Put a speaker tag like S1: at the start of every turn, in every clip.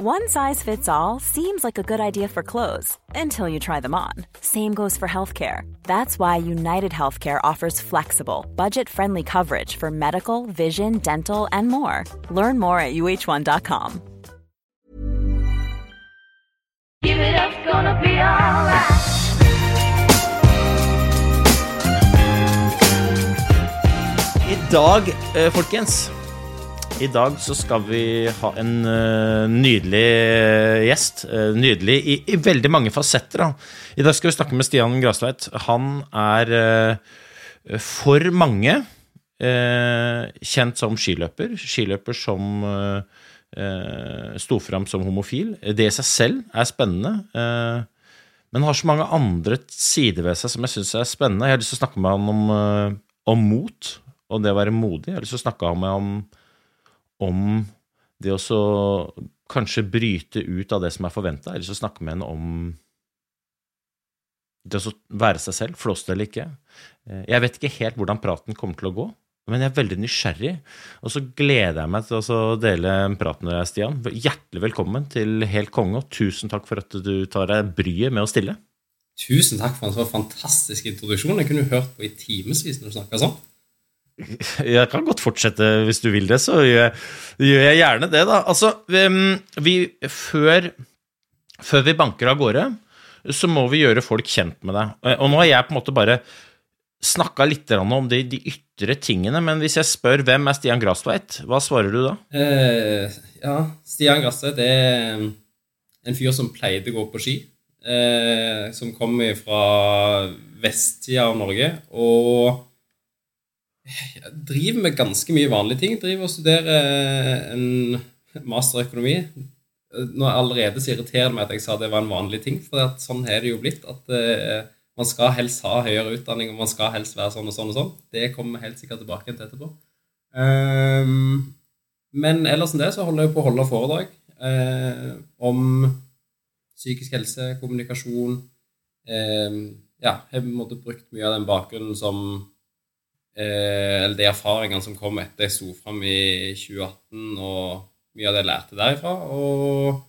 S1: One size fits all seems like a good idea for clothes until you try them on. Same goes for healthcare. That's why United Healthcare offers flexible, budget friendly coverage for medical, vision, dental, and more. Learn more at uh1.com.
S2: Give it up, gonna be alright.
S3: I dag, eh, folkens I dag så skal vi ha en uh, nydelig eh, gjest. Uh, nydelig i, i veldig mange fasetter. Da. I dag skal vi snakke med Stian Grasveit. Han er uh, for mange kjent som skiløper. Skiløper som sto fram som homofil. Det i seg selv er spennende. Men har så mange andre sider ved seg som jeg syns er spennende. Jeg har lyst til å snakke med han om, om mot og det å være modig. Jeg har lyst til å snakke med ham om, om det å så kanskje bryte ut av det som er forventa. eller har lyst til å snakke med henne om det å være seg selv, flåse det eller ikke. Eh, Jeg vet ikke helt hvordan praten kommer til å gå, men jeg er veldig nysgjerrig. Og så gleder jeg meg til å dele praten prat med deg, Stian. Hjertelig velkommen til Helt konge, og tusen takk for at du tar deg bryet med å stille.
S4: Tusen takk for en så fantastisk introduksjon. Jeg kunne hørt på i timevis når du snakka sånn.
S3: Jeg kan godt fortsette hvis du vil det, så gjør jeg, gjør jeg gjerne det, da. Altså, vi, vi før, før vi banker av gårde, så må vi gjøre folk kjent med deg. Og nå har jeg på en måte bare snakka litt om de, de ytre tingene, men hvis jeg spør hvem er Stian Grastveit, hva svarer du da?
S4: Eh, ja, Stian Grastveit er en fyr som pleide å gå på ski. Eh, som kommer fra vestsida av Norge. Og jeg driver med ganske mye vanlige ting. Driver og studerer en masterøkonomi. Nå er allerede så irriterer det meg at jeg sa det var en vanlig ting, for sånn er det jo blitt. At uh, man skal helst ha høyere utdanning, og man skal helst være sånn og sånn og sånn. Det kommer vi helt sikkert tilbake til etterpå. Um, men ellers enn det så holder jeg på å holde foredrag uh, om psykisk helse, kommunikasjon. um, ja, jeg har brukt mye av den bakgrunnen som eh, Eller de erfaringene som kom etter jeg sto fram i 2018, og mye av det jeg lærte derifra. Og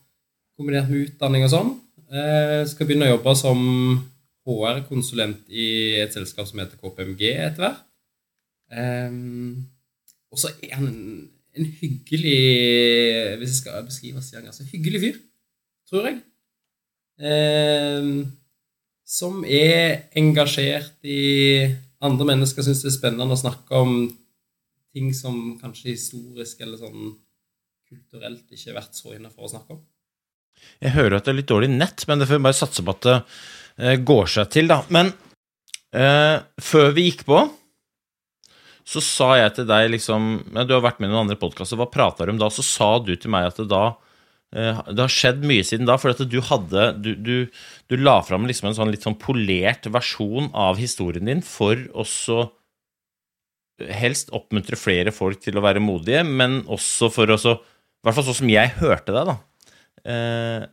S4: kombinert med utdanning og sånn. Jeg skal begynne å jobbe som HR-konsulent i et selskap som heter KPMG etter hvert. Um, og så er han en, hyggelig Hvis jeg skal beskrive Stian Gasse hyggelig fyr, tror jeg. Som er engasjert i andre mennesker syns det er spennende å snakke om ting som kanskje historisk eller sånn kulturelt ikke har vært så innafor å snakke om.
S3: Jeg hører at det er litt dårlig nett, men det får vi bare satse på at det eh, går seg til, da. Men eh, før vi gikk på, så sa jeg til deg liksom Du har vært med i noen andre podkaster, hva prata du om da? Så sa du til meg at det da det har skjedd mye siden da, for du hadde Du, du, du la fram liksom en sånn litt sånn polert versjon av historien din for også helst oppmuntre flere folk til å være modige, men også for å I hvert fall sånn som jeg hørte deg, da. Uh,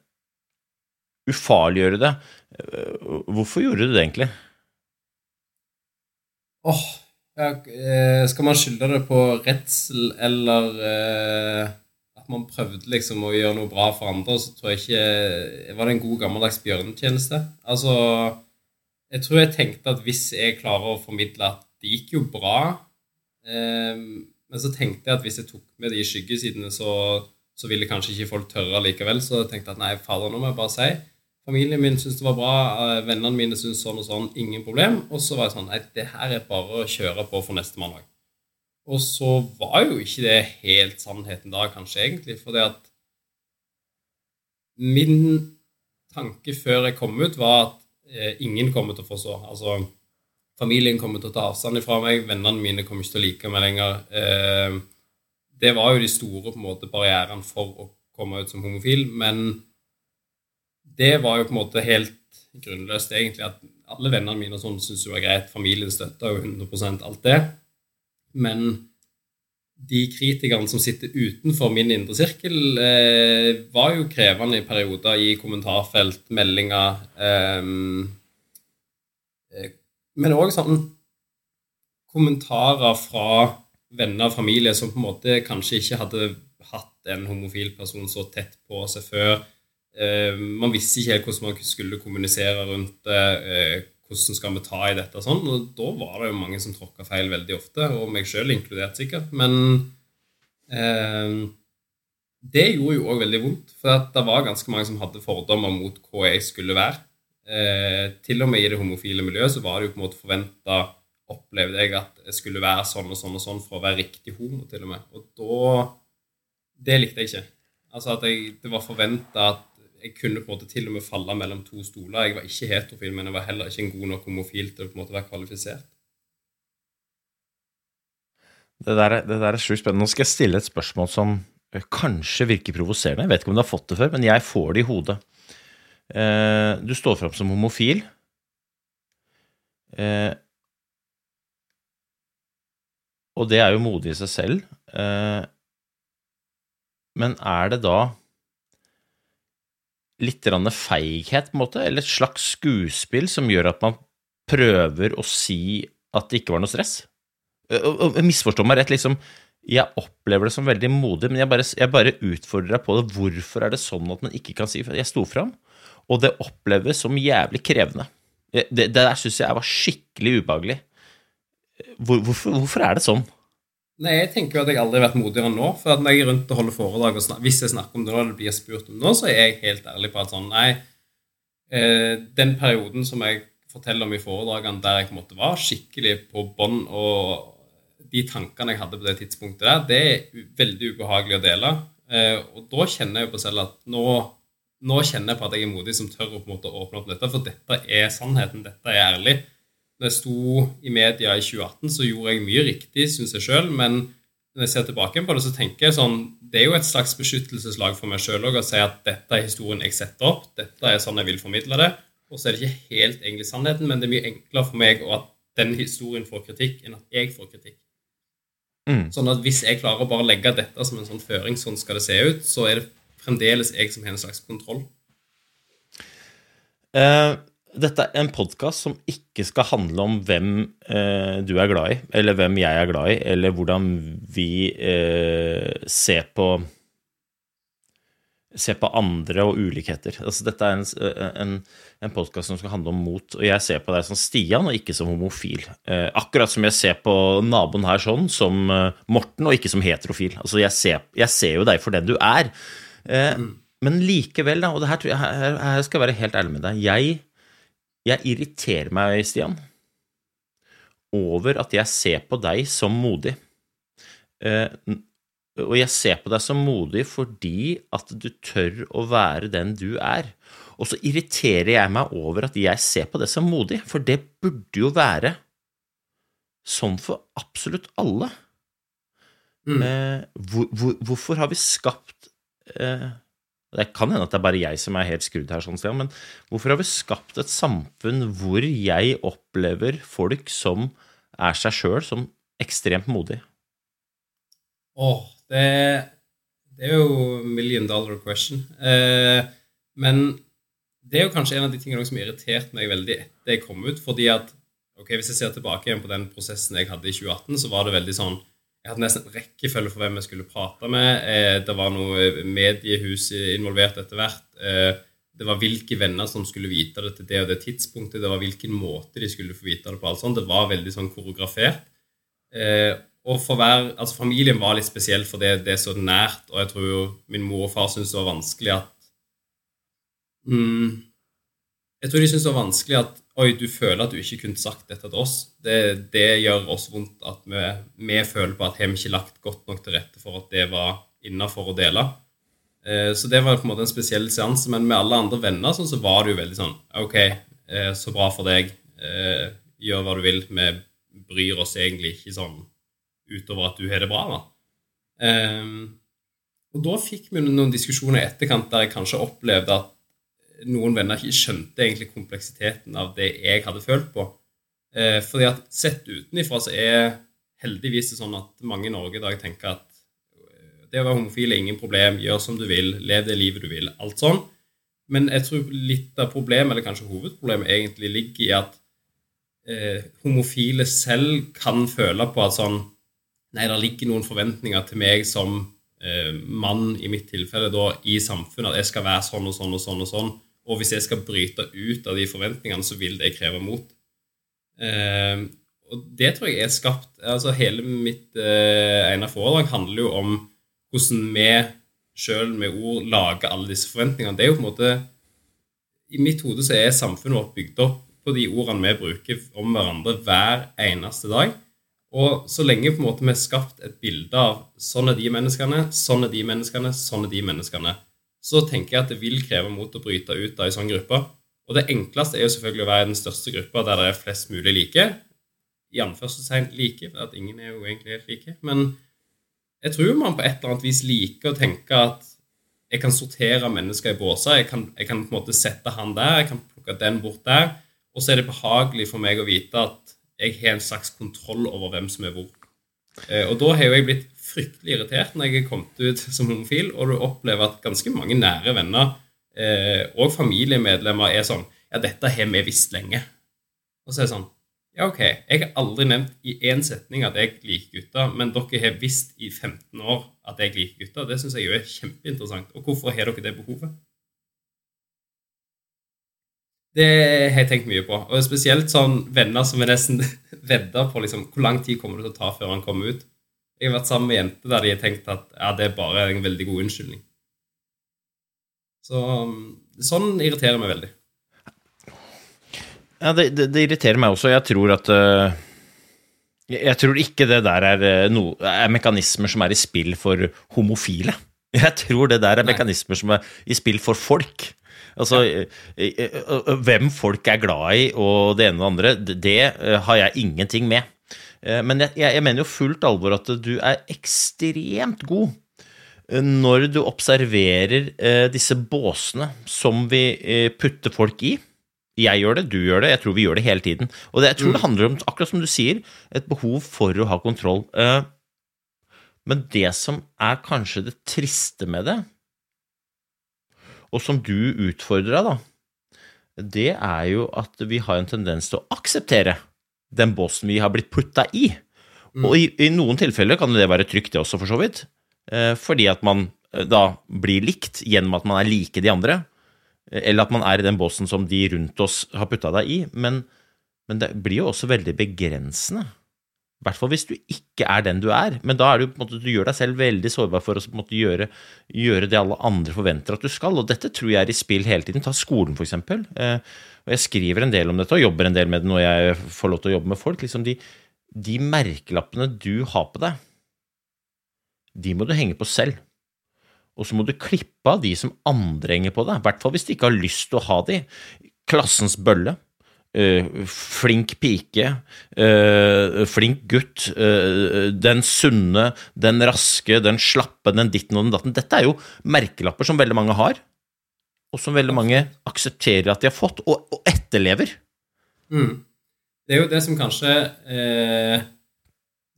S3: ufarliggjøre det. Uh, Hvorfor gjorde du det egentlig?
S4: Åh, eh, skal man skylde det på redsel eller eh, man prøvde liksom å gjøre noe bra for andre, så tror jeg ikke Var det en god gammeldags bjørnetjeneste? Altså, jeg tror jeg tenkte at hvis jeg klarer å formidle at det gikk jo bra, eh, men så tenkte jeg at hvis jeg tok med de skyggesidene, så, så ville kanskje ikke folk tørre likevel. Så jeg tenkte at nei, fader, nå må jeg bare si Familien min syntes det var bra, eh, vennene mine syntes sånn og sånn, ingen problem. Og så var jeg sånn Nei, det her er bare å kjøre på for neste mandag. Og så var jo ikke det helt sannheten da, kanskje, egentlig. For det at min tanke før jeg kom ut, var at eh, ingen kommer til å forstå. Altså, familien kommer til å ta avstand fra meg, vennene mine kommer ikke til å like meg lenger. Eh, det var jo de store på en måte, barrierene for å komme ut som homofil. Men det var jo på en måte helt grunnløst, egentlig. At alle vennene mine og sånn syntes det var greit. Familien støtta jo 100% alt det. Men de kritikerne som sitter utenfor min indre sirkel, eh, var jo krevende i perioder i kommentarfelt, meldinger ehm, eh, Men òg sånn kommentarer fra venner og familie som på en måte kanskje ikke hadde hatt en homofil person så tett på seg før. Eh, man visste ikke helt hvordan man skulle kommunisere rundt det. Hvordan skal vi ta i dette og sånn. Og da var det jo mange som tråkka feil veldig ofte, og meg sjøl inkludert sikkert. Men eh, det gjorde jo òg veldig vondt, for det var ganske mange som hadde fordommer mot hva jeg skulle være. Eh, til og med i det homofile miljøet så var det jo på en måte forventa opplevde jeg at jeg skulle være sånn og sånn og sånn for å være riktig homo, til og med. Og da Det likte jeg ikke. Altså at jeg, det var forventa at jeg kunne på en måte til og med falle mellom to stoler. Jeg var ikke heterofil, men jeg var heller ikke en god nok homofil til å på en måte være kvalifisert.
S3: Det der, er- det er sjukt spennende. Nå skal jeg stille et spørsmål som eh, kanskje virker provoserende. Jeg vet ikke om du har fått det før, men jeg får det i hodet. Eh, du står fram som homofil. Eh, og det er jo modig i seg selv. Men er det da litt feighet, på en måte, eller et slags skuespill som gjør at man prøver å si at det ikke var noe stress? Eh, og- og Misforstå meg rett, liksom. Jeg opplever det som veldig modig, men jeg bare, jeg bare utfordrer deg på det. Hvorfor er det sånn at man ikke kan si Jeg sto fram, og det oppleves som jævlig krevende. Det, det der syns jeg var skikkelig ubehagelig. Hvor, hvorfor, hvorfor er det sånn?
S4: Nei, jeg tenker jo at jeg aldri har vært modigere enn nå. For at når jeg er rundt og holder foredrag, og snak, hvis jeg snakker om det nå, eller blir spurt om det nå, så er jeg helt ærlig på at sånn Nei, eh, den perioden som jeg forteller om i foredragene der jeg på en måte var skikkelig på bånn, og de tankene jeg hadde på det tidspunktet der, det er veldig ubehagelig å dele. Eh, og da kjenner jeg jo på selv at nå, nå kjenner jeg på at jeg er modig som tør å på en måte åpne opp dette, for dette er sannheten, dette er ærlig. Når jeg sto i media i 2018, så gjorde jeg mye riktig, syns jeg sjøl, men når jeg ser tilbake på det, så tenker jeg sånn Det er jo et slags beskyttelseslag for meg sjøl òg å si at dette er historien jeg setter opp, dette er sånn jeg vil formidle det, og så er det ikke helt egentlig sannheten, men det er mye enklere for meg at den historien får kritikk, enn at jeg får kritikk.
S3: Mm.
S4: Sånn at hvis jeg klarer å bare legge dette som en sånn føring, sånn skal det se ut, så er det fremdeles jeg som har en slags kontroll.
S3: Eh, dette er en podkast som ikke skal handle om hvem eh, du er glad i, eller hvem jeg er glad i, eller hvordan vi eh, ser på ser på andre og ulikheter. Altså, dette er en, en, en podkast som skal handle om mot, og jeg ser på deg som Stian og ikke som homofil. Eh, akkurat som jeg ser på naboen her sånn, som eh, Morten, og ikke som heterofil. Altså, jeg ser, jeg ser jo deg for den du er. Eh, Men likevel, da, og det her, her, her skal jeg være helt ærlig med deg, jeg, jeg irriterer meg, Stian, over at jeg ser på deg som modig. Eh, og jeg ser på deg som modig fordi at du tør å være den du er. Og så irriterer jeg meg over at jeg ser på det som modig, for det burde jo være sånn for absolutt alle.
S4: Mm.
S3: Eh, hvor, hvor, hvorfor har vi skapt eh, Det kan hende at det er bare jeg som er helt skrudd her, sånn, men hvorfor har vi skapt et samfunn hvor jeg opplever folk som er seg sjøl, som ekstremt modige?
S4: Åh, det, det er jo million dollar question. Eh, men det er jo kanskje en av de tingene som irriterte meg veldig etter jeg kom ut. fordi at, ok, Hvis jeg ser tilbake igjen på den prosessen jeg hadde i 2018, så var det veldig sånn Jeg hadde nesten en rekkefølge for hvem jeg skulle prate med. Eh, det var noe mediehus involvert etter hvert. Eh, det var hvilke venner som skulle vite det til det og det tidspunktet. Det var hvilken måte de skulle få vite det på. alt sånt. Det var veldig sånn koreografert. Eh, og for hver, altså Familien var litt spesiell fordi det er så nært, og jeg tror min mor og far syntes det var vanskelig at mm, Jeg tror de syns det var vanskelig at Oi, du føler at du ikke kunne sagt dette til oss. Det, det gjør oss vondt at vi, vi føler på at har vi ikke lagt godt nok til rette for at det var innafor å dele. Eh, så det var på en måte en spesiell seanse. Men med alle andre venner så var det jo veldig sånn OK, eh, så bra for deg. Eh, gjør hva du vil. Vi bryr oss egentlig ikke sånn utover at du har det bra. da. Og da fikk vi noen diskusjoner i etterkant der jeg kanskje opplevde at noen venner ikke skjønte egentlig kompleksiteten av det jeg hadde følt på. Eh, fordi at sett utenifra så er heldigvis det sånn at mange i Norge i dag tenker at eh, det å være homofil er ingen problem, gjør som du vil, lev det livet du vil, alt sånn. Men jeg tror litt av problemet, eller kanskje hovedproblemet, egentlig ligger i at eh, homofile selv kan føle på at sånn Nei, det ligger noen forventninger til meg som eh, mann, i mitt tilfelle, da, i samfunnet, at jeg skal være sånn og sånn og sånn og sånn. Og hvis jeg skal bryte ut av de forventningene, så vil det kreve mot. Eh, og det tror jeg er skapt altså Hele mitt eh, ene foredrag handler jo om hvordan vi sjøl med ord lager alle disse forventningene. Det er jo på en måte I mitt hode så er samfunnet vårt bygd opp på de ordene vi bruker om hverandre hver eneste dag. Og så lenge på en måte vi har skapt et bilde av sånn er de menneskene, sånn er de menneskene, sånn er de menneskene, så tenker jeg at det vil kreve mot å bryte ut av en sånn gruppe. Og det enkleste er jo selvfølgelig å være den største gruppa der det er flest mulig like. I anførselstegn like, for at ingen er jo egentlig helt like. Men jeg tror man på et eller annet vis liker å tenke at jeg kan sortere mennesker i båser. Jeg kan, jeg kan på en måte sette han der, jeg kan plukke den bort der. Og så er det behagelig for meg å vite at jeg har en slags kontroll over hvem som er hvor. Eh, og da har jeg blitt fryktelig irritert når jeg er kommet ut som homofil, og du opplever at ganske mange nære venner eh, og familiemedlemmer er sånn Ja, dette har vi visst lenge. Og så er det sånn Ja, OK, jeg har aldri nevnt i én setning at jeg liker gutter, men dere har visst i 15 år at jeg liker gutter. Det syns jeg jo er kjempeinteressant. Og hvorfor har dere det behovet? Det har jeg tenkt mye på. Og spesielt sånn venner som er nesten vedder på liksom, hvor lang tid kommer det til å ta før han kommer ut. Jeg har vært sammen med jenter der de har tenkt at ja, det er bare en veldig god unnskyldning. Så sånn irriterer meg veldig.
S3: Ja, det, det, det irriterer meg også. Jeg tror at uh, Jeg tror ikke det der er, uh, no, er mekanismer som er i spill for homofile. Jeg tror det der er
S4: Nei.
S3: mekanismer som er i spill for folk. Altså, eh, eh, Hvem folk er glad i og det ene og det andre, det- eh, har jeg ingenting med. Eh, Men jeg, jeg mener jo fullt alvor at du er ekstremt god eh, når du observerer eh, disse båsene som vi eh, putter folk i. Jeg gjør det, du gjør det, jeg tror vi gjør det hele tiden. Og det, jeg tror det handler om, akkurat som du sier, et behov for å ha kontroll. Eh, Men det som er kanskje det triste med det, og som du utfordra, da, det er jo at vi har en tendens til å akseptere den båsen vi har blitt putta i. Og i, i noen tilfeller kan det være trygt, det også, for så vidt. Eh, fordi at man eh, da blir likt gjennom at man er like de andre. Eh, Eller at man er i den båsen som de rundt oss har putta deg i. Men, men det blir jo også veldig begrensende. I hvert fall hvis du ikke er den du er. Men da er du, på en måte, du gjør deg selv veldig sårbar for å på en måte gjøre, gjøre det alle andre forventer at du skal. Og dette tror jeg er i spill hele tiden. Ta skolen, for eksempel. Eh, og jeg skriver en del om dette og jobber en del med det når jeg får lov til å jobbe med folk. Liksom de, de merkelappene du har på deg, de må du henge på selv. Og så må du klippe av de som andre henger på deg. I hvert fall hvis du ikke har lyst til å ha de. Klassens bølle. Eh, flink pike, eh, flink gutt, eh, den sunne, den raske, den slappe, den ditten og den datten. Dette er jo merkelapper som veldig mange har, og som veldig mange aksepterer at de har fått, og, og etterlever.
S4: Mm. Det er jo det som kanskje eh,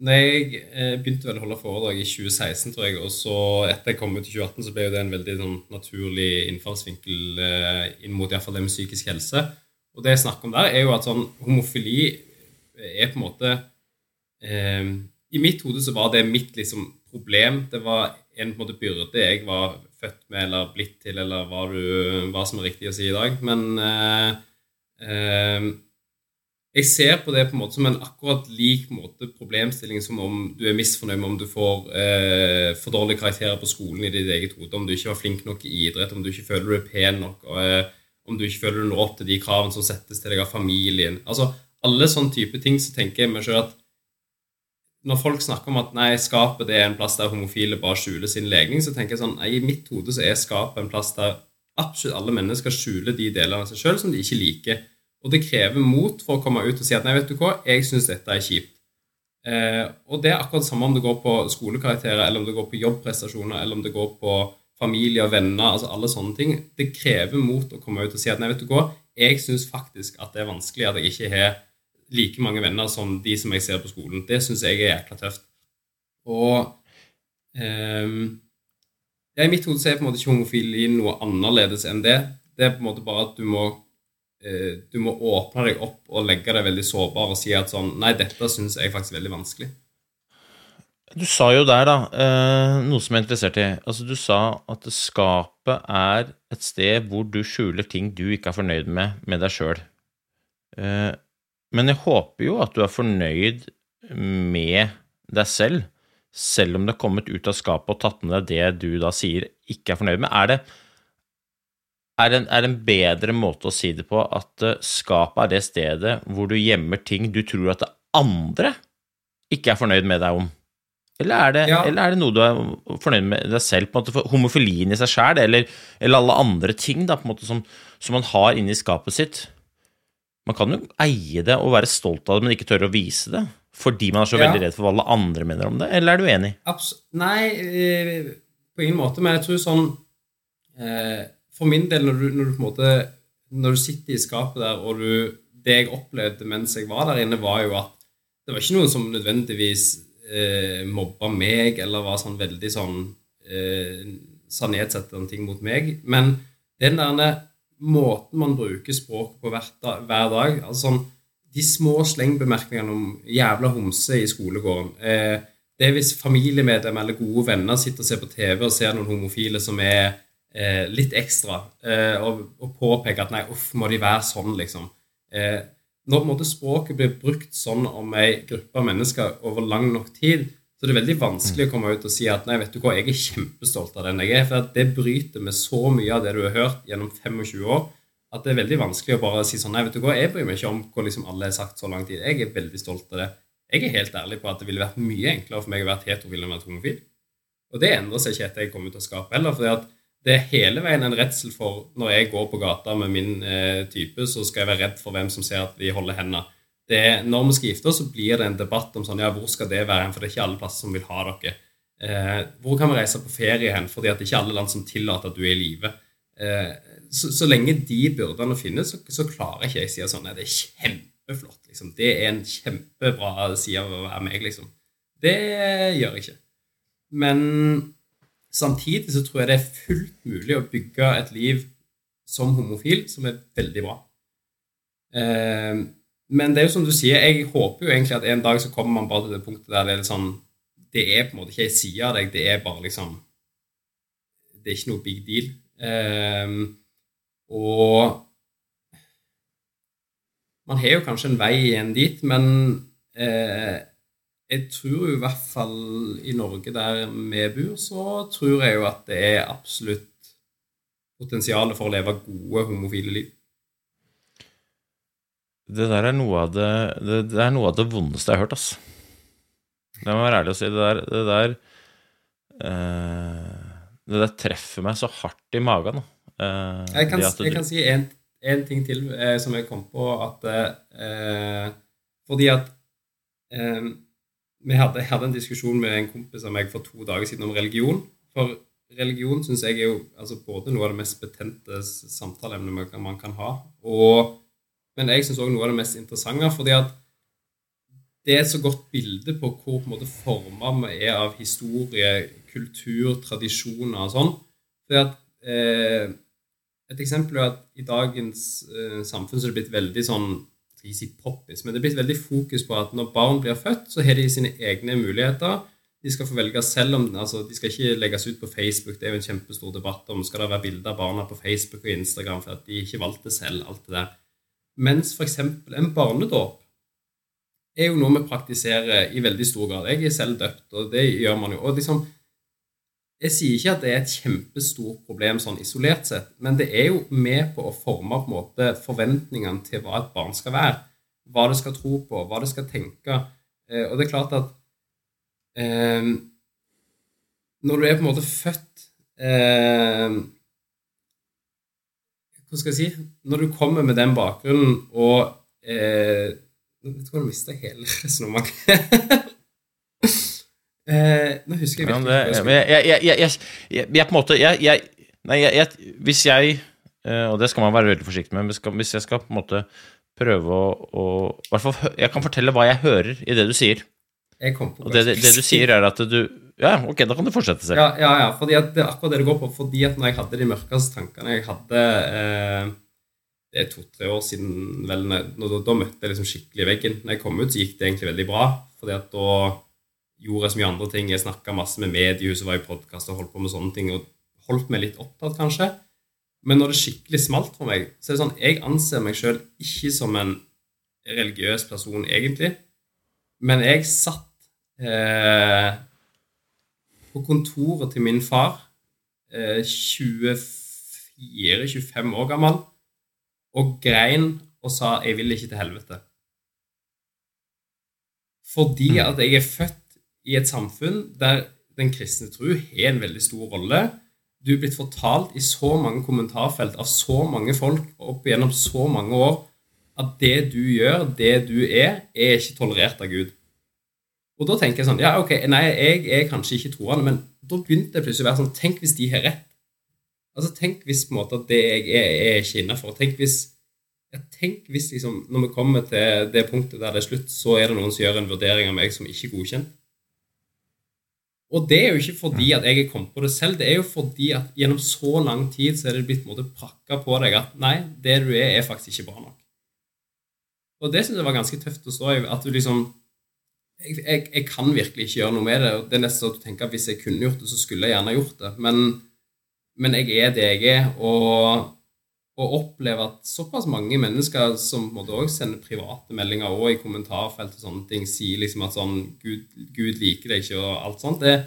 S4: Når jeg eh, begynte vel å holde foredrag i 2016, tror jeg, og så etter jeg kom ut i 2018, så ble jo det en veldig sånn, naturlig innfallsvinkel eh, inn mot iallfall det med psykisk helse. Og det jeg snakker om der, er jo at sånn homofili er på en måte eh, I mitt hode så var det mitt liksom problem. Det var en på en måte byrde jeg var født med eller blitt til, eller hva, du, hva som er riktig å si i dag. Men eh, eh, jeg ser på det på en måte som en akkurat lik måte problemstilling som om du er misfornøyd med om du får eh, for dårlige karakterer på skolen i ditt eget hode, om du ikke var flink nok i idrett, om du ikke føler du er pen nok, og, eh, om du ikke føler du når opp til de kravene som settes til deg av familien. Altså, alle sånne type ting, så tenker jeg meg selv at når folk snakker om at nei, skapet er en plass der homofile bare skjuler sin legning, så tenker jeg sånn nei, I mitt hode så er skapet en plass der absolutt alle mennesker skjuler de delene av seg sjøl som de ikke liker. Og det krever mot for å komme ut og si at nei, vet du hva, jeg syns dette er kjipt. Eh, og det er akkurat det samme om det går på skolekarakterer, eller om det går på jobbprestasjoner, eller om det går på familie og venner, altså alle sånne ting. Det krever mot å komme ut og si at nei, vet du hva, jeg syns faktisk at det er vanskelig at jeg ikke har like mange venner som de som jeg ser på skolen. Det syns jeg er jækla tøft. Og um, ja, I mitt hode er på en måte ikke homofili noe annerledes enn det. Det er på en måte bare at du må uh, du må åpne deg opp og legge deg veldig sårbar og si at sånn Nei, dette syns jeg faktisk er veldig vanskelig.
S3: Du sa jo der, da, eh, noe som jeg er interessert i. Altså, du sa at skapet er et sted hvor du skjuler ting du ikke er fornøyd med med deg sjøl. Eh, men jeg håper jo at du er fornøyd med deg selv, selv om det er kommet ut av skapet og tatt med deg det du da sier ikke er fornøyd med. Er det, er en, er det en bedre måte å si det på at eh, skapet er det stedet hvor du gjemmer ting du tror at det andre ikke er fornøyd med deg om? Eller er, det,
S4: Ja.
S3: eller er det noe du er fornøyd med deg selv? på en måte, for Homofilien i seg sjæl, eller, eller alle andre ting da, på en måte, som, som man har inni skapet sitt? Man kan jo eie det og være stolt av det, men ikke tørre å vise det. Fordi man er så
S4: Ja.
S3: veldig redd for hva alle andre mener om det. Eller er du enig?
S4: Abs Nei, eh, på ingen måte. Men jeg tror sånn eh, For min del, når du, når du på en måte Når du sitter i skapet der, og du Det jeg opplevde mens jeg var der inne, var jo at det var ikke noen som nødvendigvis eh, mobba meg, eller var sånn veldig sånn eh, sa nedsettende ting mot meg. Men den der måten man bruker språk på hver, da, hver dag altså sånn, De små slengbemerkningene om 'jævla homse' i skolegården eh, det er hvis familiemedlemmer eller gode venner sitter og ser på TV og ser noen homofile som er eh, litt ekstra, eh, og, og påpeker at nei, uff, må de være sånn, liksom. Eh, når måte språket blir brukt sånn om ei gruppe av mennesker over lang nok tid, så er det veldig vanskelig å komme ut og si at nei, vet du hva, jeg er kjempestolt av den jeg er. For det bryter med så mye av det du har hørt gjennom 25 år, at det er veldig vanskelig å bare si sånn Nei, vet du hva, jeg bryr meg ikke om hva liksom alle har sagt så lang tid. Jeg er veldig stolt av det. Jeg er helt ærlig på at det ville vært mye enklere for meg å være heterofil enn å være homofil. Og det endrer seg ikke etter jeg kom ut av skapet heller. fordi at det er hele veien en redsel for når jeg går på gata med min eh, type, så skal jeg være redd for hvem som ser at vi holder hendene. Er- når vi skal gifte oss, så blir det en debatt om sånn, ja, hvor skal det være hen, for det er ikke alle plasser som vil ha dere. Eh, hvor kan vi reise på ferie hen, fordi at det er ikke alle land som tillater at du er i live. Eh, så, så lenge de byrdene finnes, så, så klarer ikke jeg å si sånn, nei, det er kjempeflott, liksom. Det er en kjempebra side av å være meg, liksom. Det gjør jeg ikke. Men samtidig så tror jeg det er fullt mulig å bygge et liv som homofil som er veldig bra. Eh, men det er jo som du sier, jeg håper jo egentlig at en dag så kommer man bare til det punktet der det er sånn Det er på en måte ikke ei side av deg, det er bare liksom Det er ikke noe big deal. Eh, og man har jo kanskje en vei igjen dit, men eh, jeg tror jo i hvert fall i Norge der vi bor, så tror jeg jo at det er absolutt potensial for å leve gode homofile liv.
S3: Det der er noe av det, det, det er noe av det vondeste jeg har hørt, ass. Det må være ærlig å si. Det der, det der eh, Det der treffer meg så hardt i magen. Eh,
S4: Jeg kan, jeg kan si en, en ting til eh, som jeg kom på, at eh, Fordi at eh, hadde, jeg hadde en diskusjon med en kompis av meg for to dager siden om religion. For religion syns jeg er jo altså både noe av det mest betente samtaleemnet man kan- ha, og, men jeg syns òg noe av det mest interessante, fordi at det er et så godt bilde på hvor på en forma vi er av historie, kultur, tradisjoner og sånn. Det at eh, Et eksempel er at i dagens eh, samfunn så er det blitt veldig sånn skal ikke si poppis, men det blir veldig fokus på at når barn blir født, så har de sine egne muligheter. De skal få velge selv om altså De skal ikke legges ut på Facebook. Det er jo en kjempestor debatt om skal det være bilder av barna på Facebook og Instagram for at de ikke valgte selv. alt det der. Mens f.eks. en barnedåp er jo noe vi praktiserer i veldig stor grad. Jeg er selv døpt, og det gjør man jo. Og liksom, jeg sier ikke at det er et kjempestort problem sånn isolert sett, men det er jo med på å forme på en måte forventningene til hva et barn skal være. Hva det skal tro på, hva det skal tenke. Eh, og det er klart at eh, når du er på en måte født eh, Hva skal jeg si? Når du kommer med den bakgrunnen og eh, Jeg tror jeg mista hele resonnementet. Eh, nå husker jeg
S3: Ja,
S4: virkelig ikke jeg
S3: jeg, hvis jeg eh, Og det skal man være veldig forsiktig med, hvis jeg skal på en måte prøve å, Jeg kan fortelle hva jeg hører i det du sier. Og det, du sier, er at du Ja, ok, da kan du fortsette selv.
S4: Ja, ja, ja, fordi at det er akkurat det det går på. Fordi at når jeg hadde de mørkeste tankene jeg hadde eh, Det er to-tre år siden vel, da møtte jeg liksom skikkelig veggen. Når jeg kom ut, så gikk det egentlig veldig bra. Fordi at da gjorde så mye andre ting. Jeg snakka masse med mediehuset, var i podkast og holdt på med sånne ting. Og holdt meg litt opptatt, kanskje. Men når det skikkelig smalt for meg, så er det sånn Jeg anser meg sjøl ikke som en religiøs person, egentlig. Men jeg satt eh, på kontoret til min far, eh, 24-25 år gammel, og grein og sa 'jeg vil ikke til helvete'. Fordi at jeg er født i et samfunn der den kristne tro har en veldig stor rolle. Du er blitt fortalt i så mange kommentarfelt av så mange folk opp gjennom så mange år at det du gjør, det du er, er ikke tolerert av Gud. Og da tenker jeg sånn Ja, ok, nei, jeg er kanskje ikke troende, men da begynte det plutselig å være sånn Tenk hvis de har rett. Altså, Tenk hvis på en måte at det jeg er, er ikke innafor. Tenk hvis ja, tenk hvis liksom, når vi kommer til det punktet der det er slutt, så er det noen som gjør en vurdering av meg som ikke er godkjent. Og det er jo ikke fordi at jeg er kommet på det selv, det er jo fordi at gjennom så lang tid så er det blitt måte prakka på deg at nei, det du er, er faktisk ikke bra nok. Og det syns jeg var ganske tøft å stå i. At du liksom jeg, jeg, jeg, kan virkelig ikke gjøre noe med det. og Det er nesten at du tenker at hvis jeg kunne gjort det, så skulle jeg gjerne gjort det. Men, men jeg er det jeg er. og å oppleve at såpass mange mennesker som måtte også sende private meldinger og i kommentarfelt og sånne ting, sier liksom at sånn Gud, Gud liker deg ikke og alt sånt det,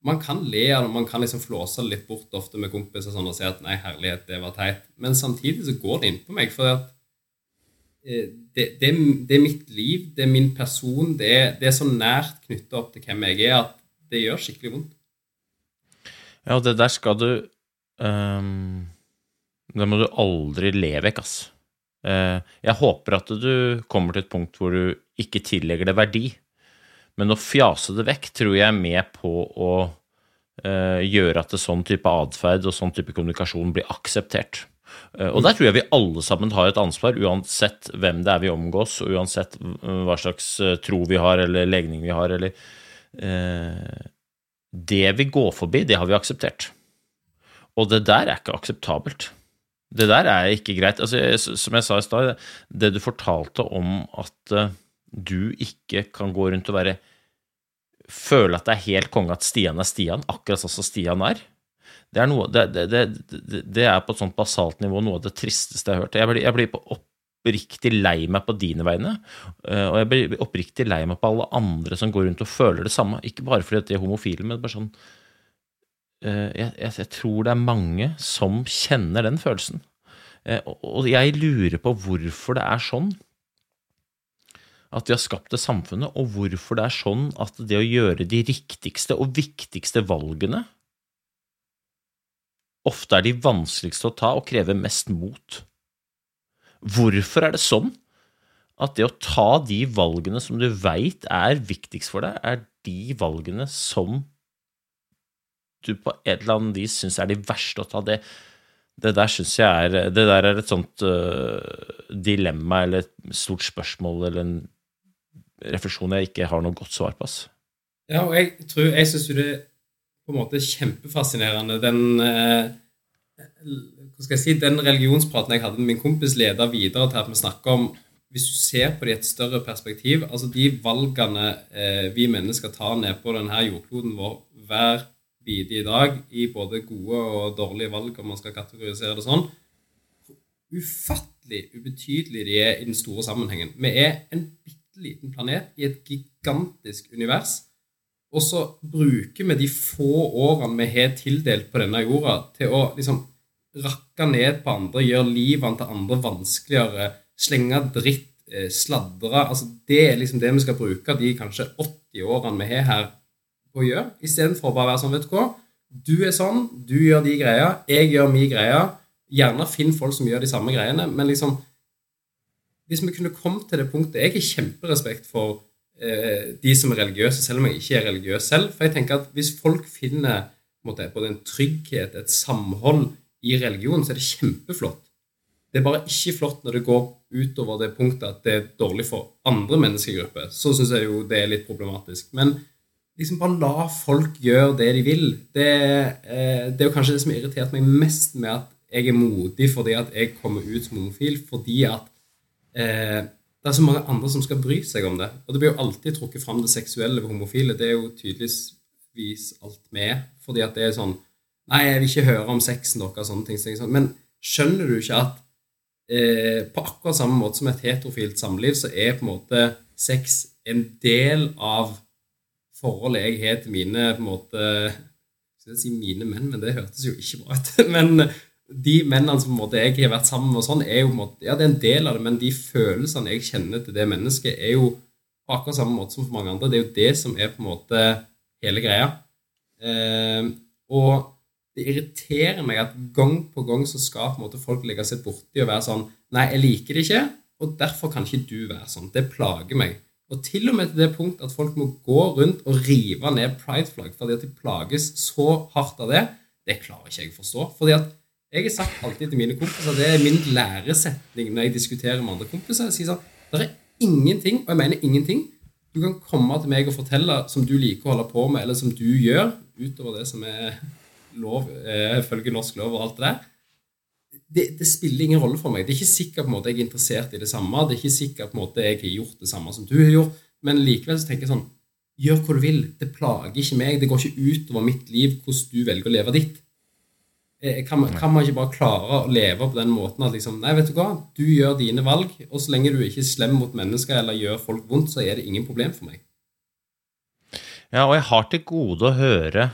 S4: Man kan le av det, man kan liksom flåse det litt bort ofte med kompiser sånn, og si at 'nei, herlighet, det var teit'. Men samtidig så går det innpå meg. For eh, det, det, det, er mitt liv, det er min person, det det er så nært knytta opp til hvem jeg er, at det gjør skikkelig vondt.
S3: Ja, og det der skal du um det må du aldri le vekk, ass. Eh, jeg håper at du kommer til et punkt hvor du ikke tillegger det verdi. Men å fjase det vekk tror jeg er med på å eh, gjøre at sånn type atferd og sånn type kommunikasjon blir akseptert. Eh, og der tror jeg vi alle sammen har et ansvar, uansett hvem det er vi omgås, og uansett hva slags tro vi har, eller legning vi har, eller Det vi går forbi, det har vi akseptert. Og det der er ikke akseptabelt. Det der er ikke greit. Altså, som jeg sa i stad, det du fortalte om at uh, du ikke kan gå rundt og være Føle at det er helt konge at Stian er Stian, akkurat sånn som Stian er. Det er, noe, det, det, det er, på et sånt basalt nivå noe av det tristeste jeg har hørt. Jeg blir, jeg blir oppriktig lei meg på dine vegne, uh, og jeg blir oppriktig lei meg på alle andre som går rundt og føler det samme. Ikke bare fordi de er homofile, men bare sånn Eh, jeg, jeg, jeg, tror det er mange som kjenner den følelsen. Eh, og jeg lurer på hvorfor det er sånn at vi har skapt det samfunnet, og hvorfor det er sånn at det å gjøre de riktigste og viktigste valgene ofte er de vanskeligste å ta og krever mest mot. Hvorfor er det sånn at det å ta de valgene som du veit er viktigst for deg, er de valgene som du på et eller annet vis syns er de verste å ta, det, det der syns jeg er Det der er et sånt uh, dilemma eller et stort spørsmål eller en refleksjon jeg ikke har noe godt svar på. Ass.
S4: Ja, og jeg tror Jeg syns jo det på en måte er kjempefascinerende, den uh, hva skal jeg si, den religionspraten jeg hadde med min kompis, leder videre til at vi snakker om hvis du ser på det i et større perspektiv, altså de valgene eh, vi mennesker tar ned på denne jordkloden vår hver bite i dag i både gode og dårlige valg, om man skal kategorisere det sånn. Ufattelig ubetydelig de er i den store sammenhengen. Vi er en bitte liten planet i et gigantisk univers. Og så bruker vi de få årene vi har tildelt på denne jorda, til å liksom rakke ned på andre, gjøre livene til andre vanskeligere, slenge dritt, eh, sladre altså Det er liksom det vi skal bruke de kanskje 80 årene vi har her å gjøre, istedenfor å bare være sånn, vet du hva Du er sånn, du gjør de greia, jeg gjør mi greia. Gjerne finn folk som gjør de samme greiene, men liksom Hvis vi kunne kommet til det punktet Jeg har kjemperespekt for eh, de som er religiøse, selv om jeg ikke er religiøs selv. For jeg tenker at hvis folk finner måte, både en trygghet, et samhold i religion, så er det kjempeflott. Det er bare ikke flott når det går utover det punktet at det er dårlig for andre menneskegrupper. Så syns jeg jo det er litt problematisk. Men liksom bare la folk gjøre det de vil. Det, eh, det er jo kanskje det som har irritert meg mest med at jeg er modig fordi at jeg kommer ut som homofil, fordi at eh, det er så mange andre som skal bry seg om det. Og det blir jo alltid trukket fram det seksuelle ved homofile. Det er jo tydeligvis alt med. Fordi at det er sånn Nei, jeg vil ikke høre om sexen deres og sånne ting. sånn, Men skjønner du ikke at eh, på akkurat samme måte som et heterofilt samliv, så er på en måte sex en del av forholdet jeg har til mine på en måte Skal si mine menn, men det hørtes jo ikke bra ut. Men de mennene som på en måte jeg har vært sammen med, sånn, er jo på en måte, ja, det er en del av det, men de følelsene jeg kjenner til det mennesket, er jo på akkurat samme måte som for mange andre. Det er jo det som er på en måte hele greia. Eh, og det irriterer meg at gang på gang så skal på en måte folk legge seg borti og være sånn Nei, jeg liker det ikke, og derfor kan ikke du være sånn. Det plager meg. Og til og med til det punkt at folk må gå rundt og rive ned prideflagg fordi at de plages så hardt av det, det klarer ikke jeg å forstå. Fordi at jeg har sagt alltid til mine kompiser, det er min læresetning når jeg diskuterer med andre kompiser. Jeg sier sånn Det er ingenting, og jeg mener ingenting, du kan komme til meg og fortelle som du liker å holde på med, eller som du gjør, utover det som er lov, eh, følger norsk lov og alt det der. Det, det, spiller ingen rolle for meg. Det er ikke sikkert på en måte jeg er interessert i det samme. Det er ikke sikkert på en måte jeg har gjort det samme som du har gjort. Men likevel så tenker jeg sånn Gjør hva du vil. Det plager ikke meg. Det går ikke utover mitt liv hvordan du velger å leve ditt. Kan, kan, man ikke bare klare å leve på den måten at liksom, Nei, vet du hva, du gjør dine valg, og så lenge du ikke er slem mot mennesker eller gjør folk vondt, så er det ingen problem for meg.
S3: Ja, og jeg har til gode å høre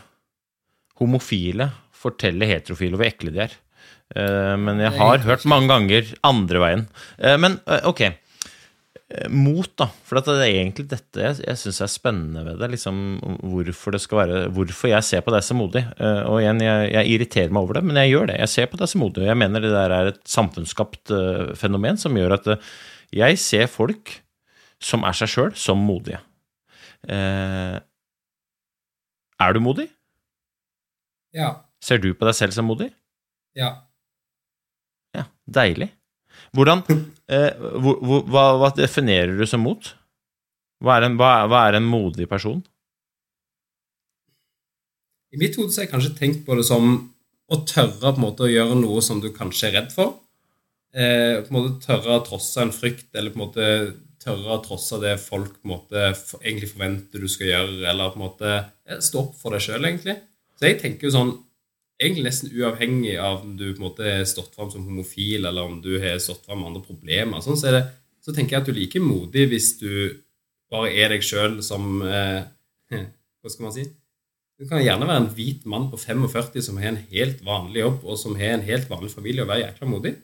S3: homofile fortelle heterofile hvor ekle de er. Eh, men jeg har hørt mange ganger andre veien. Eh, men eh, ok. Mot, da. For det er egentlig dette jeg, jeg syns er spennende ved det. liksom Hvorfor det skal være, hvorfor jeg ser på deg som modig. Og igjen, jeg, jeg, irriterer meg over det, men jeg gjør det. Jeg ser på deg som modig. Og jeg mener det der er et samfunnsskapt fenomen som gjør at jeg ser folk som er seg sjøl, som modige. Er du modig?
S4: Ja.
S3: Ser du på deg selv som modig?
S4: Ja.
S3: Deilig. Hvordan eh, hvor, hvor, hva, hva, definerer du som mot? Hva er, en, hva, hva er en modig person?
S4: I mitt hode så har jeg kanskje tenkt på det som å tørre på en måte å gjøre noe som du kanskje er redd for. Eh, på en måte Tørre å trosse en frykt, eller på en måte tørre å trosse det folk på en måte egentlig forventer du skal gjøre, eller på en måte stå opp for deg sjøl, egentlig. Så jeg tenker jo sånn Egentlig nesten uavhengig av om du på en måte har stått fram som homofil, eller om du har stått fram med andre problemer, sånn, så, det, så, tenker jeg at du er like modig hvis du bare er deg sjøl som eh, Hva skal man si? Du kan gjerne være en hvit mann på 45 som har en helt vanlig jobb, og som har en helt vanlig familie, og være jækla modig.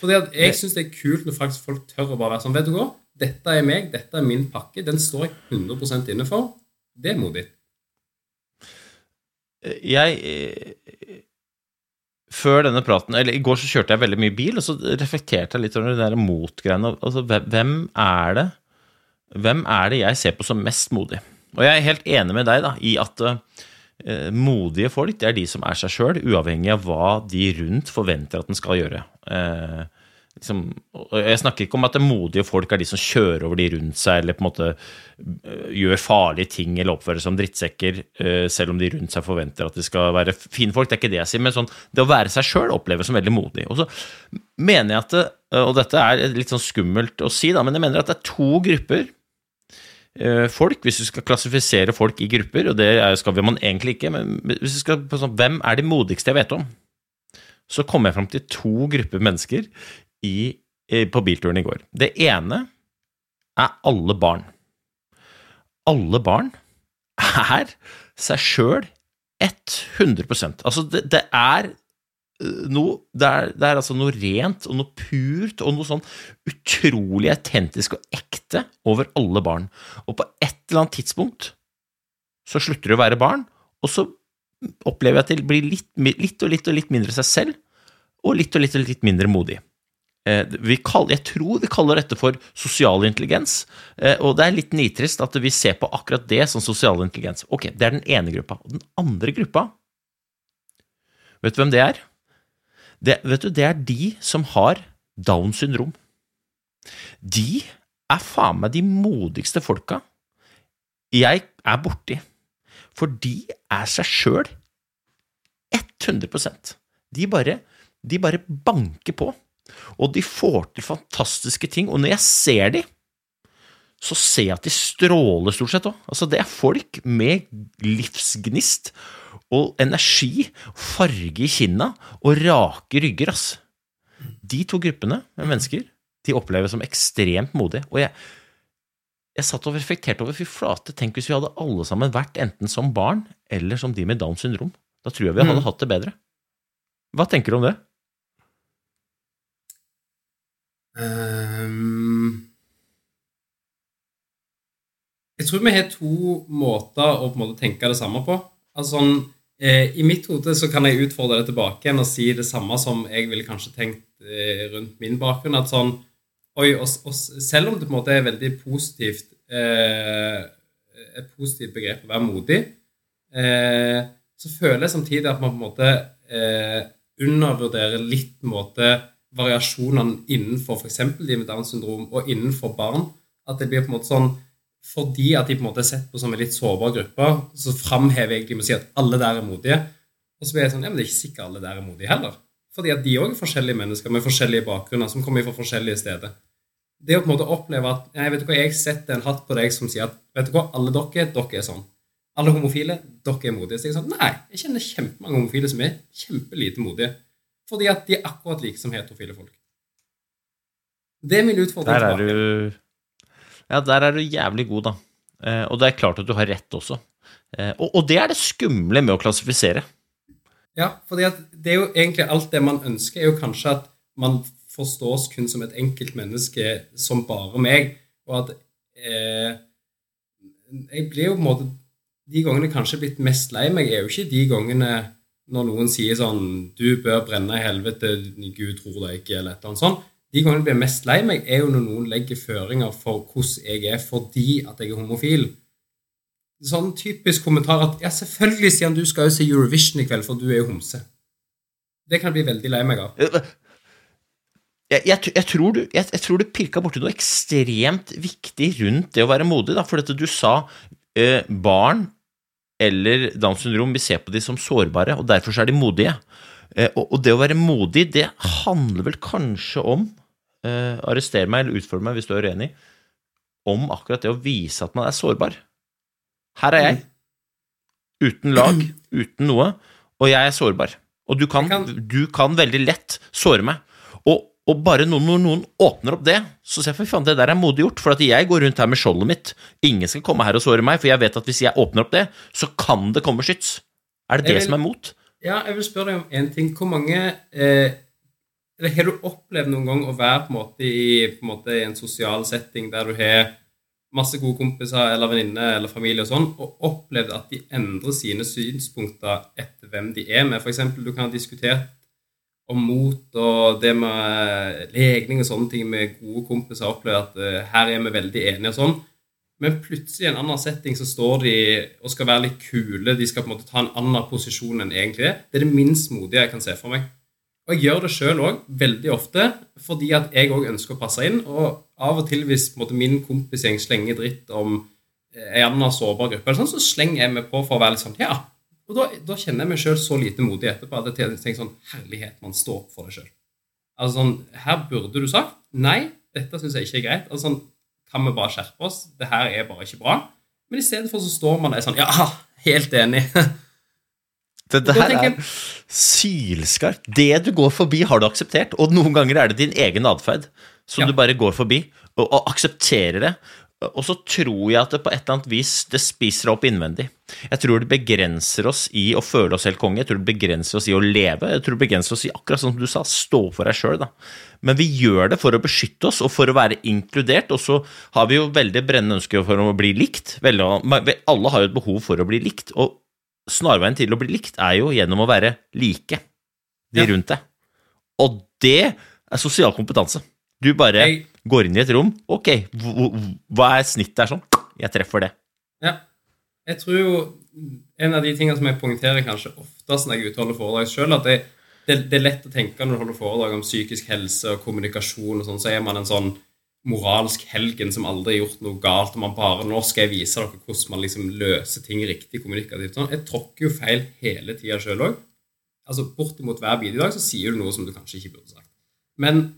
S4: Fordi at Jeg syns det er kult når faktisk folk tør å bare være sånn Vet du hva, dette er meg, dette er min pakke, den står jeg 100% inne for. Det er modig
S3: jeg eh, Før denne praten Eller i går så kjørte jeg veldig mye bil, og så reflekterte jeg litt over de der mot-greiene. Altså, hvem er det Hvem er det jeg ser på som mest modig? Og jeg er helt enig med deg da, i at uh, modige folk det er de som er seg sjøl, uavhengig av hva de rundt forventer at den skal gjøre. Uh, liksom, Jeg snakker ikke om at det modige folk er de som kjører over de rundt seg, eller på en måte øh, gjør farlige ting eller oppfører seg som drittsekker, øh, selv om de rundt seg forventer at de skal være fine folk. Det er ikke det jeg sier, men sånn, det å være seg sjøl oppleves som veldig modig. Og så mener jeg at det, og dette er litt sånn skummelt å si, da, men jeg mener at det er to grupper folk, hvis du skal klassifisere folk i grupper, og det skal man egentlig ikke, men hvis du skal sånn, hvem er de modigste jeg vet om? Så kommer jeg fram til to grupper mennesker i, på bilturen i går. Det ene er alle barn. Alle barn er seg sjøl 100 Altså, det, det er øh, noe det er, det er, altså noe rent og noe purt og noe sånn utrolig autentisk og ekte over alle barn. Og på et eller annet tidspunkt så slutter de å være barn, og så opplever jeg at de blir litt, litt, og litt og litt mindre seg selv, og litt og litt og litt mindre modig. Eh, kaller, jeg tror vi kaller dette for sosial intelligens, eh, og det er litt nitrist at vi ser på akkurat det som sosial intelligens. Ok, det er den ene gruppa. Og den andre gruppa, vet du hvem det er? Det, vet du, det er de som har Downs syndrom. De er faen meg de modigste folka jeg er borti. For de er seg sjøl 100% De bare, de bare banker på. Og de får til fantastiske ting. Og når jeg ser de, så ser jeg at de stråler stort sett òg. Altså, det er folk med livsgnist og energi, farge i kinna og rake rygger, ass. De to gruppene med mennesker de oppleves som ekstremt modige. Og jeg, jeg satt og reflekterte over fy flate, tenk hvis vi hadde alle sammen vært enten som barn eller som de med Downs syndrom. Da tror jeg vi hadde
S4: Mm.
S3: hatt det bedre. Hva tenker du om det?
S4: Ehm, jeg tror vi har to måter å på en måte tenke det samme på. Altså sånn, eh, I mitt hode så kan jeg utfordre det tilbake igjen og si det samme som jeg ville kanskje tenkt eh, rundt min bakgrunn. at sånn, oi, og, og, Selv om det på en måte er veldig positivt eh, et positivt begrep å være modig, eh, så føler jeg samtidig at man på en måte eh, undervurderer litt på en måte variasjonene innenfor f.eks. de med Downs syndrom og innenfor barn. At det blir på en måte sånn fordi at de på en måte er sett på som en litt sårbar gruppe, så framhever jeg de med å si at alle der er modige. Og så blir jeg sånn, ja, men det er ikke sikkert alle der er modige heller. Fordi at de òg er forskjellige mennesker med forskjellige bakgrunner som kommer fra forskjellige steder. Det å på en måte oppleve at nei, vet du hva, jeg setter en hatt på deg som sier at vet du hva, alle dere, dere er sånn. Alle homofile, dere er modige. Så jeg er sånn, nei, jeg kjenner kjempemange homofile som er kjempelite modige. Fordi at de er akkurat like som heterofile folk. Det er min utfordring.
S3: Der er
S4: tilbake.
S3: du Ja, der er du jævlig god, da. Eh, og det er klart at du har rett også. Eh, og, og det er det skumle med å klassifisere.
S4: Ja, at det er jo egentlig alt det man ønsker, er jo kanskje at man forstås kun som et enkelt menneske som bare meg, og at eh, Jeg blir jo på en måte De gangene kanskje blitt mest lei meg, er jo ikke de gangene når noen sier sånn 'Du bør brenne i helvete, Gud tror deg ikke', eller et eller annet sånt. De gangene jeg blir mest lei meg, er jo når noen legger føringer for hvordan jeg er fordi at jeg er homofil sånn typisk kommentar at ja, selvfølgelig, Stian, du skal jo se Eurovision i kveld, for du er jo homse. Det kan jeg bli veldig lei meg av.
S3: Jeg, jeg, jeg, tror du, jeg, jeg tror du pirka borti noe ekstremt viktig rundt det å være modig. Da, for dette du sa eh, barn eller Downs syndrom, vi ser på de som sårbare, og derfor så er de modige. Eh, og, og det å være modig, det handler vel kanskje om eh, Arrester meg eller utfordre meg hvis du er uenig. Om akkurat det å vise at man er sårbar. Her er jeg. Uten lag, uten noe. Og jeg er sårbar. Og du kan- du kan veldig lett såre meg. Og, og bare når noen, noen åpner opp det, så ser jeg for faen, det der er modig gjort. For at jeg går rundt her med skjoldet mitt. Ingen skal komme her og såre meg, for jeg vet at hvis jeg åpner opp det, så kan det komme skyts. Er det det
S4: vil-
S3: som er mot?
S4: Ja, jeg vil spørre deg om en ting. Hvor mange eh, Har du opplevd noen gang å være på en måte i, på en, måte, en sosial setting der du har masse gode kompiser eller venninner eller familie og sånn, og opplevd at de endrer sine synspunkter etter hvem de er med? Eksempel, du kan ha diskutert om mot og det med legning og sånne ting med gode kompiser, opplever at eh, her er vi veldig enige og sånn. Men plutselig i en annen setting så står de og skal være litt kule. De skal på en måte ta en annen posisjon enn egentlig er. Det er det minst modige jeg kan se for meg. Og jeg gjør det sjøl òg, veldig ofte, fordi at jeg òg ønsker å passe inn. Og av og til hvis måte, min kompisgjeng slenger dritt om eh, en annen sårbar gruppe, eller sånn, så slenger jeg meg på for å være litt sånn Ja. Og da, da kjenner jeg meg sjøl så lite modig etterpå at jeg tenker sånn Herlighet, man står opp for det sjøl. Altså sånn Her burde du sagt nei, dette syns jeg ikke er greit. Altså sånn Kan vi bare skjerpe oss? Det her er bare ikke bra. Men i stedet for så står man der sånn Ja, helt enig.
S3: Det,
S4: tenker
S3: er sylskarpt. Det du går forbi, har du akseptert, og noen ganger er det din egen atferd som
S4: Ja.
S3: du bare går forbi, og, og aksepterer det. Og så tror jeg at det på et eller annet vis det spiser deg opp innvendig. Jeg tror det begrenser oss i å føle oss helt konge, jeg tror det begrenser oss i å leve, jeg tror det begrenser oss i akkurat som du sa, stå for deg sjøl, da. Men vi gjør det for å beskytte oss og for å være inkludert, og så har vi jo veldig brennende ønsker for å bli likt. Alle har jo et behov for å bli likt, og snarveien til å bli likt er jo gjennom å være like de rundt deg. Og det er sosial kompetanse. Du bare
S4: Jeg-
S3: går inn i et rom. Ok, hv- hv- hva er snittet her sånn? Jeg treffer det.
S4: Ja. Jeg tror jo en av de tingene som jeg poengterer kanskje oftest når jeg utholder foredrag sjøl, at det, det, det er lett å tenke når du holder foredrag om psykisk helse og kommunikasjon og sånn, så er man en sånn moralsk helgen som aldri har gjort noe galt, og man bare Nå skal jeg vise dere hvordan man liksom løser ting riktig kommunikativt. Sånn. Jeg tråkker jo feil hele tida sjøl òg. Altså, bortimot hver bidrag så sier du noe som du kanskje ikke burde sagt. Men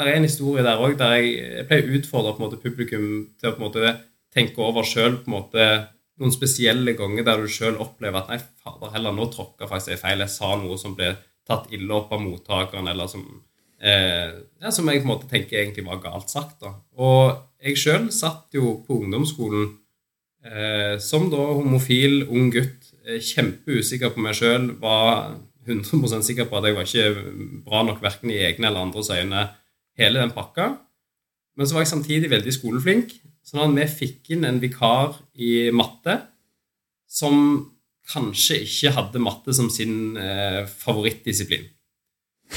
S4: der er en historie der òg der jeg, jeg pleier å utfordre på en måte publikum til å på en måte tenke over sjøl noen spesielle ganger der du sjøl opplever at nei, fader heller, nå tråkka faktisk jeg feil. Jeg sa noe som ble tatt ille opp av mottakeren, eller som, eh, ja, som jeg på en måte tenker egentlig var galt sagt. da. Og jeg sjøl satt jo på ungdomsskolen eh, som da homofil ung gutt, eh, kjempeusikker på meg sjøl, var 100% sikker på at jeg var ikke bra nok verken i egne eller andres øyne, hele den pakka. Men så var jeg samtidig veldig skoleflink, sånn at vi fikk inn en vikar i matte som kanskje ikke hadde matte som sin eh, favorittdisiplin.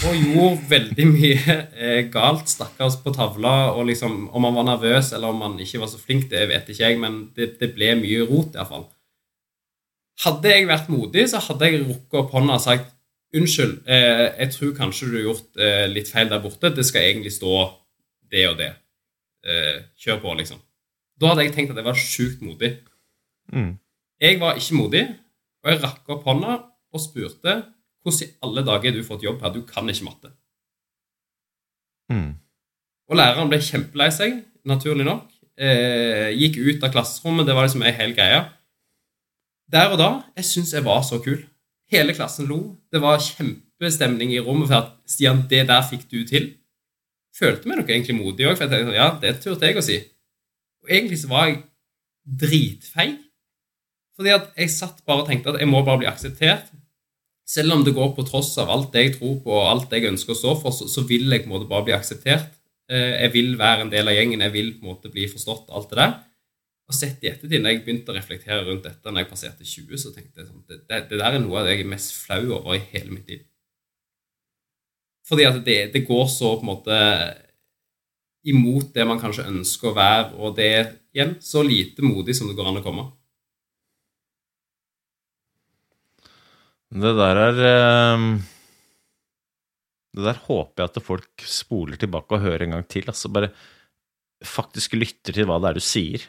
S4: Og gjorde veldig mye eh, galt, stakkars, på tavla. og liksom, Om han var nervøs eller om han ikke var så flink, det vet ikke jeg, men det, det ble mye rot, iallfall. Hadde jeg vært modig, så hadde jeg rukket opp hånda og sagt Unnskyld, eh, jeg tror kanskje du har gjort eh, litt feil der borte. Det skal egentlig stå det og det. Eh, kjør på, liksom. Da hadde jeg tenkt at jeg var sjukt modig.
S3: Mm.
S4: Jeg var ikke modig, og jeg rakk opp hånda og spurte hvordan i alle dager har du fått jobb her? Du kan ikke matte.
S3: Mm.
S4: Og læreren ble kjempelei seg, naturlig nok. Eh, gikk ut av klasserommet. Det var liksom ei hel greie. Der og da jeg syns jeg var så kul. Hele klassen lo. Det var kjempestemning i rommet for at Stian, det der fikk du til. Følte meg nok egentlig modig òg, for jeg tenkte ja, det turte jeg å si. Og egentlig så var jeg dritfeig. Fordi at jeg satt bare og tenkte at jeg må bare bli akseptert. Selv om det går på tross av alt jeg tror på og alt jeg ønsker å stå for, så, så vil jeg på en måte bare bli akseptert. Eh, jeg vil være en del av gjengen, jeg vil på en måte bli forstått, alt det der. Og sett i ettertid, når jeg begynte å reflektere rundt dette når jeg passerte 20, så tenkte jeg sånn det, det, det der er noe av det jeg er mest flau over i hele mitt liv. Fordi at det, det går så på en måte imot det man kanskje ønsker å være, og det er igjen så lite modig som det går an å komme.
S3: Det der er ehm, Det der håper jeg at folk spoler tilbake og hører en gang til. Altså bare faktisk lytter til hva det er du sier.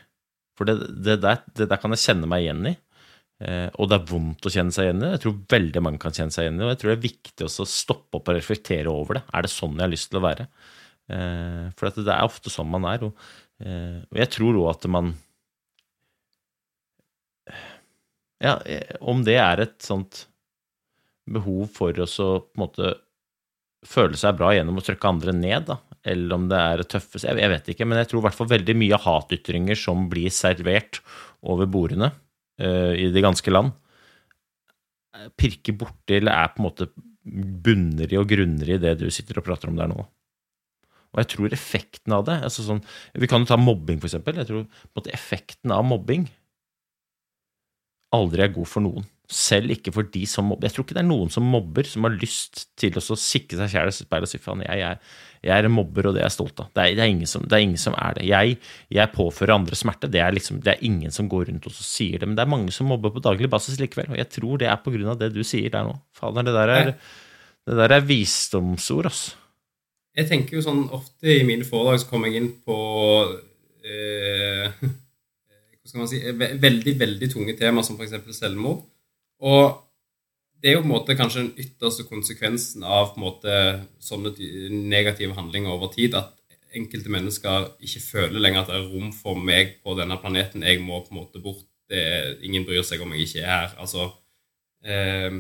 S3: For det, det, der, det der, kan jeg kjenne meg igjen i. Eh, og det er vondt å kjenne seg igjen i. Jeg tror veldig mange kan kjenne seg igjen i. Og jeg tror det er viktig å stoppe opp og reflektere over det. Er det sånn jeg har lyst til å være? Eh, for det er ofte sånn man er. Og, eh, og jeg tror òg at man Ja, eh, om det er et sånt behov for å på en måte føle seg bra gjennom å trykke andre ned, da, eller om det er tøffe jeg, jeg vet ikke, men jeg tror i hvert fall veldig mye hatytringer som blir servert over bordene uh, i det ganske land, pirker borti eller er på en måte bunner i og grunner i det du sitter og prater om der nå. Og jeg tror effekten av det altså sånn, Vi kan jo ta mobbing, for eksempel. Jeg tror på en måte effekten av mobbing aldri er god for noen. Selv ikke for de som mobber. Jeg tror ikke det er noen som mobber, som har lyst til å sikre seg sjæl i speilet og si faen, jeg, jeg, jeg, er en mobber, og det er jeg stolt av. Det er, det er, ingen, som, det er ingen, som, er det. Jeg, jeg påfører andre smerte. Det er, liksom, det er ingen som går rundt og sier det. Men det er mange som mobber på daglig basis likevel, og jeg tror det er på grunn av det du sier der nå. Fader, det der er, det der er visdomsord, altså.
S4: Jeg tenker jo sånn ofte i mine foredrag så kommer jeg inn på eh, hva skal man si, veldig, veldig tunge tema som f.eks. selvmord. Og det er jo på en måte kanskje den ytterste konsekvensen av på en måte sånne negative handlinger over tid. At enkelte mennesker ikke føler lenger at det er rom for meg på denne planeten. Jeg må på en måte bort. Er, ingen bryr seg om jeg ikke er her. Altså eh,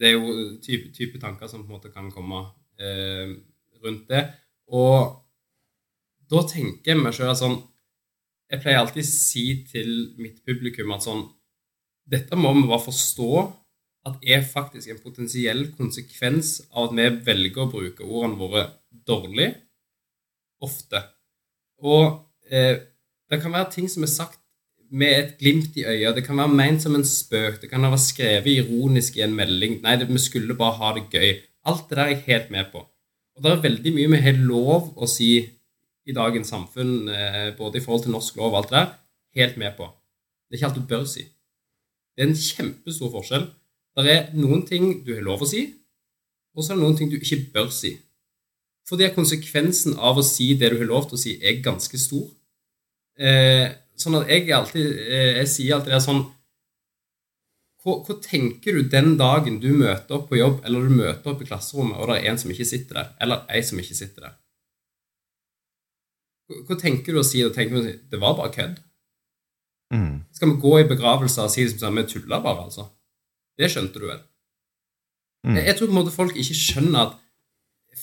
S4: Det er jo type, type, tanker som på en måte kan komme eh, rundt det. Og da tenker jeg meg sjøl sånn Jeg pleier alltid å si til mitt publikum at sånn dette må vi bare forstå at er faktisk en potensiell konsekvens av at vi velger å bruke ordene våre dårlig ofte. Og eh, det kan være ting som er sagt med et glimt i øyet. Det kan være ment som en spøk. Det kan være skrevet ironisk i en melding. Nei, det, vi skulle bare ha det gøy. Alt det der er jeg helt med på. Og det er veldig mye vi har lov å si i dagens samfunn, eh, både i forhold til norsk lov og alt det der, helt med på. Det er ikke alt du bør si. Det er en kjempestor forskjell. Det er noen ting du har lov å si, og så er det noen ting du ikke bør si. Fordi konsekvensen av å si det du har lov til å si, er ganske stor. Eh, sånn at jeg alltid eh, Jeg sier alltid det er sånn hva, hva tenker du den dagen du møter opp på jobb, eller du møter opp i klasserommet, og det er en som ikke sitter der, eller ei som ikke sitter der? Hva, hva tenker du å si? Da tenker du å si, Det var bare kødd.
S3: Mm.
S4: Skal vi gå i begravelser og si det som sånn, vi tuller bare, altså? Det skjønte du vel?
S3: Mm.
S4: Jeg, jeg tror på en måte folk ikke skjønner at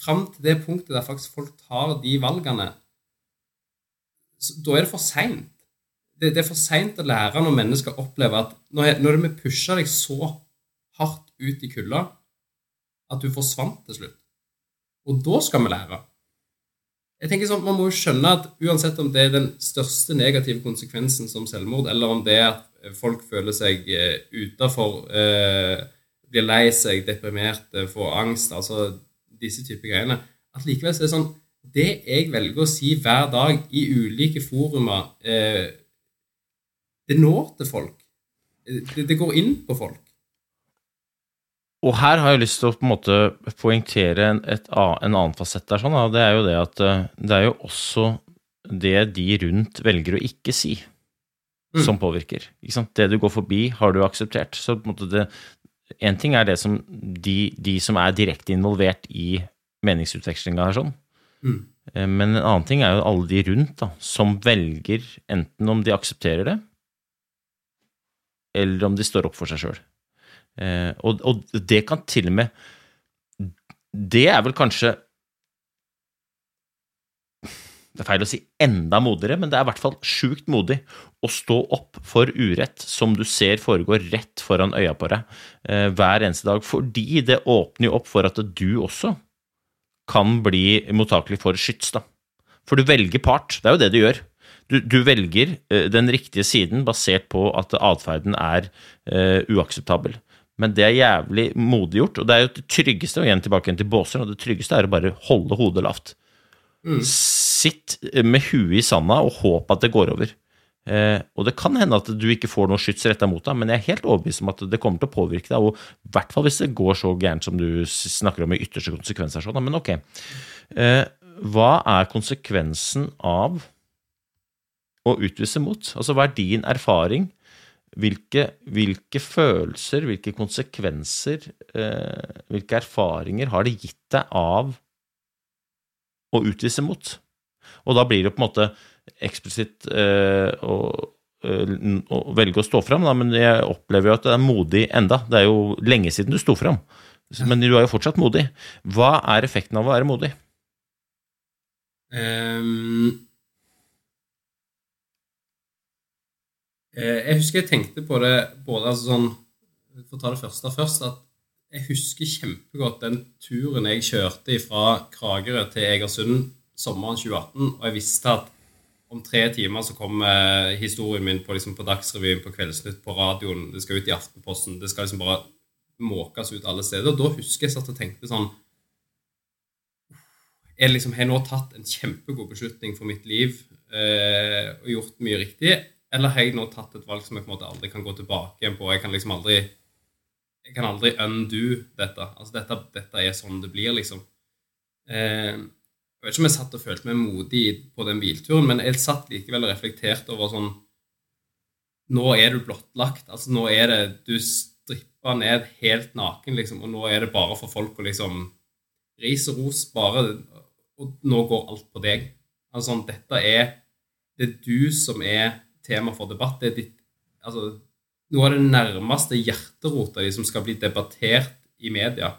S4: fram til det punktet der faktisk folk tar de valgene, så, da er det for seint. Det, det er for seint å lære når mennesker opplever at når, når vi pusher deg så hardt ut i kulda at du forsvant til slutt. Og da skal vi lære. Jeg tenker sånn, Man må jo skjønne at uansett om det er den største negative konsekvensen som selvmord, eller om det er at folk føler seg eh, utafor, eh, blir lei seg, deprimerte, får angst, altså disse typer greiene At likevel så er det sånn Det jeg velger å si hver dag i ulike forumer, eh, det når til folk. Eh, Det, det går inn på folk.
S3: Og her har jeg lyst til å på en måte poengtere en, et, en annen fasett der, sånn, det er jo det at eh, det er jo også det de rundt velger å ikke si,
S4: Mm.
S3: som påvirker. Det du går forbi, har du akseptert. Så på en måte det Én ting er det som de, de som er direkte involvert i meningsutvekslinga her, sånn.
S4: Mm.
S3: Eh, Men en annen ting er jo alle de rundt, da, som velger enten om de aksepterer det, eller om de står opp for seg sjøl. Eh, og, og det kan til og med Det er vel kanskje Det er feil å si enda modigere, men det er i hvert fall sjukt modig å stå opp for urett som du ser foregår rett foran øya på deg eh, hver eneste dag, fordi det åpner jo opp for at du også kan bli mottakelig for skyts, da. For du velger part, det er jo det du gjør. Du, du velger eh, den riktige siden basert på at atferden er eh, uakseptabel. Men det er jævlig modig gjort, og det er jo det tryggeste, og igjen tilbake igjen til båser, og det tryggeste er å bare holde hodet lavt. Sitt med huet i sanda og håp at det går over. Eh, og det kan hende at du ikke får noe skyts retta mot deg, men jeg er helt overbevist om at det kommer til å påvirke deg, og i hvert fall hvis det går så gærent som du snakker om i ytterste konsekvenser. Sånn. Men ok, eh, hva er konsekvensen av å utvise mot? Altså, hva er din erfaring? Hvilke, hvilke følelser, hvilke konsekvenser, eh, hvilke erfaringer har det gitt deg av å utvise mot? Og da blir det på en måte eksplisitt eh, å, eh, å velge å stå fram, da, men jeg opplever jo at det er modig enda. Det er jo lenge siden du sto fram, men du er jo fortsatt modig. Hva er effekten av å være modig?
S4: Ehm, jeg husker jeg tenkte på det både altså sånn For å ta det første først at jeg husker kjempegodt den turen jeg kjørte fra Kragerø til Egersund sommeren 2018, og jeg visste at om tre timer så kommer historien min på, liksom, på Dagsrevyen, på Kveldsnytt, på radioen, det skal ut i Aftenposten, det skal liksom bare måkes ut alle steder. Og da husker jeg satt og tenkte sånn jeg liksom har nå tatt en kjempegod beslutning for mitt liv eh, og gjort mye riktig, eller har jeg nå tatt et valg som jeg på en måte aldri kan gå tilbake på? Jeg kan liksom aldri jeg kan aldri undo dette. Altså dette, dette er sånn det blir, liksom. Eh, jeg vet ikke om jeg satt og følte meg modig på den bilturen, men jeg satt likevel og reflekterte over sånn Nå er du blottlagt. Altså nå er det Du stripper ned helt naken, liksom, og nå er det bare for folk å liksom Ris og ros, bare Og nå går alt på deg. Altså sånn, dette er Det er du som er tema for debatt. Det er ditt Altså noe av det nærmeste hjerterota di som skal bli debattert i media.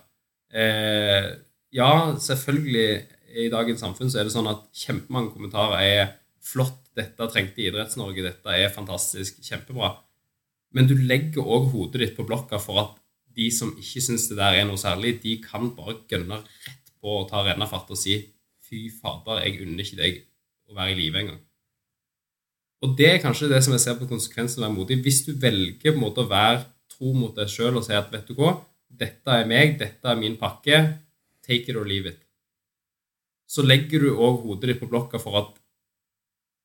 S4: Eh, ja, selvfølgelig i dagens samfunn så er det sånn at kjempemange kommentarer er flott, dette trengte Idretts-Norge, dette er fantastisk, kjempebra. Men du legger òg hodet ditt på blokka for at de som ikke syns det der er noe særlig, de kan bare gønne rett på og ta rennafart og si fy fader, jeg unner ikke deg å være i live engang. Og det er kanskje det som jeg ser på konsekvensen av å være modig. Hvis du velger på en måte å være tro mot deg sjøl og si at vet du hva, dette er meg, dette er min pakke, take it or leave it, så legger du òg hodet ditt på blokka for at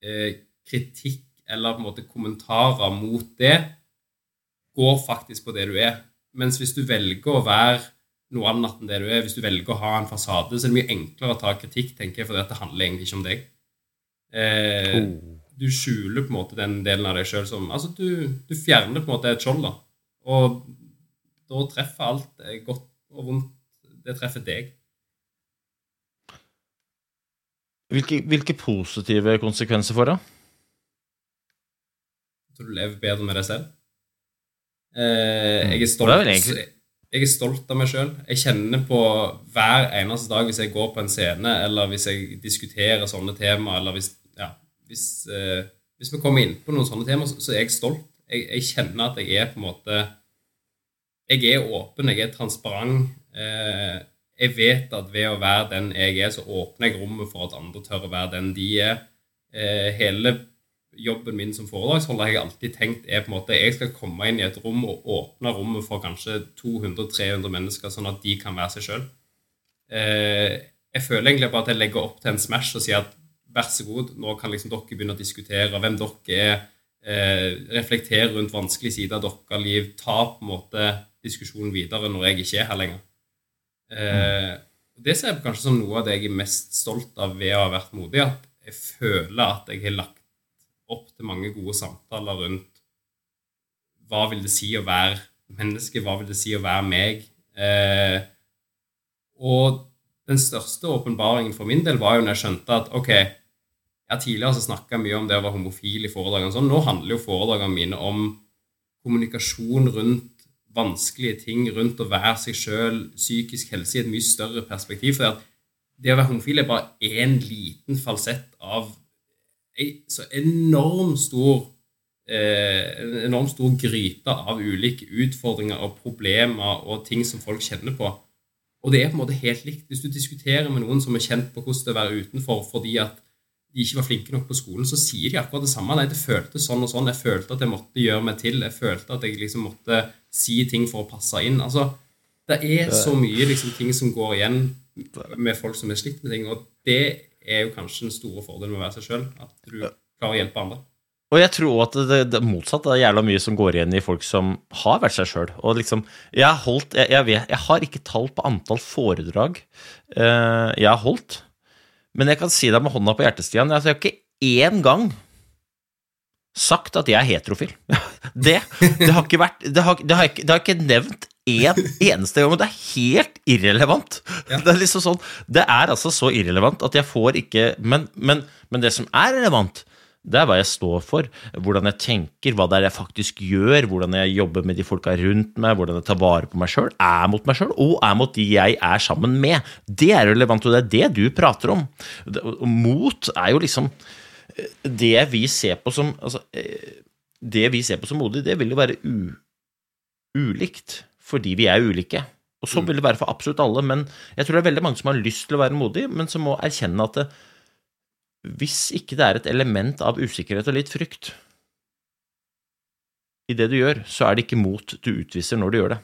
S4: eh, kritikk eller på en måte kommentarer mot det går faktisk på det du er. Mens hvis du velger å være noe annet enn det du er, hvis du velger å ha en fasade, så er det mye enklere å ta kritikk, tenker jeg, for det handler egentlig ikke om deg. Eh,
S3: Oh.
S4: Du skjuler på en måte den delen av deg sjøl som Altså, du, du fjerner på en måte et skjold, da. Og da treffer alt godt og vondt. Det treffer deg.
S3: Hvilke, hvilke positive konsekvenser får det?
S4: Så du lever bedre med deg selv. Eh, jeg, er
S3: Mm.
S4: Stolt,
S3: egentlig-
S4: jeg er stolt av meg sjøl. Jeg kjenner på hver eneste dag hvis jeg går på en scene, eller hvis jeg diskuterer sånne tema, eller hvis, hvis, eh, hvis vi kommer inn på noen sånne temaer, så, så er jeg stolt. Jeg, jeg kjenner at jeg er på en måte Jeg er åpen, jeg er transparent. Eh, jeg vet at ved å være den jeg er, så åpner jeg rommet for at andre tør å være den de er. Eh, hele jobben min som foredragsholder har jeg alltid tenkt er på en måte jeg skal komme inn i et rom og åpne rommet for kanskje 200-300 mennesker, sånn at de kan være seg sjøl. Eh, jeg føler egentlig bare at jeg legger opp til en smash og sier at vær så god, nå kan liksom dere begynne å diskutere hvem dere er, eh, reflektere rundt vanskelige sider av deres liv, ta på en måte diskusjonen videre når jeg ikke er her lenger. Eh, det ser jeg kanskje som noe av det jeg er mest stolt av ved å ha vært modig, at jeg føler at jeg har lagt opp til mange gode samtaler rundt hva vil det si å være menneske, hva vil det si å være meg. Eh, og den største åpenbaringen for min del var jo når jeg skjønte at ok, jeg har tidligere altså snakka mye om det å være homofil i foredragene. Sånn. Nå handler jo foredragene mine om kommunikasjon rundt vanskelige ting, rundt å være seg sjøl, psykisk helse i et mye større perspektiv. For det å være homofil er bare én liten falsett av ei så enormt stor eh, en enormt stor gryte av ulike utfordringer og problemer og ting som folk kjenner på. Og det er på en måte helt likt. Hvis du diskuterer med noen som er kjent på hvordan det er å være utenfor fordi at de ikke var flinke nok på skolen, så sier de akkurat det samme. Nei, det føltes sånn og sånn. Jeg følte at jeg måtte gjøre meg til. Jeg følte at jeg liksom måtte si ting for å passe inn. Altså, det er så mye liksom, ting som går igjen med folk som er slitt med ting, og det er jo kanskje den store fordelen med å være seg sjøl. At du klarer å hjelpe andre.
S3: Og jeg tror også at det, det motsatt er jævla mye som går igjen i folk som har vært seg sjøl. Og liksom, jeg har holdt jeg, jeg, vet, jeg har ikke tall på antall foredrag eh, jeg har holdt, men jeg kan si deg med hånda på hjertet, Stian, jeg har ikke én gang sagt at jeg er heterofil. Det, det har ikke vært Det har, det har, ikke, det har ikke nevnt én eneste gang, og det er helt irrelevant.
S4: Ja.
S3: Det er liksom sånn Det er altså så irrelevant at jeg får ikke Men, men, men det som er relevant, det er hva jeg står for, hvordan jeg tenker, hva det er jeg faktisk gjør, hvordan jeg jobber med de folka rundt meg, hvordan jeg tar vare på meg sjøl, er mot meg sjøl og er mot de jeg er sammen med. Det er relevant, og det er det du prater om. Mot er jo liksom eh, det vi ser på som altså, eh, Det vi ser på som modig, det vil jo være u, ulikt fordi vi er ulike. Og sånn vil det være for absolutt alle, men jeg tror det er veldig mange som har lyst til å være modig, men som må erkjenne at det, hvis ikke det er et element av usikkerhet og litt frykt i det du gjør, så er det ikke mot du utviser når du gjør det.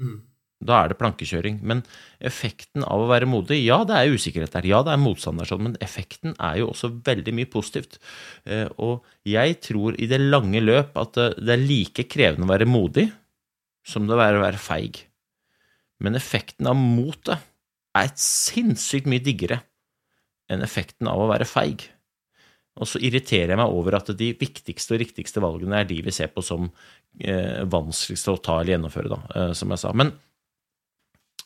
S4: Mm.
S3: Da er det plankekjøring. Men effekten av å være modig, ja, det er usikkerhet der, ja, det er motstand der, sånn, men effekten er jo også veldig mye positivt. Eh, Og jeg tror i det lange løp at det det er like krevende å være modig som det er å være feig. Men effekten av motet er et sinnssykt mye diggere enn effekten av å være feig. Og så irriterer jeg meg over at de viktigste og riktigste valgene er de vi ser på som eh, vanskeligste å ta eller gjennomføre, da, eh, som jeg sa. Men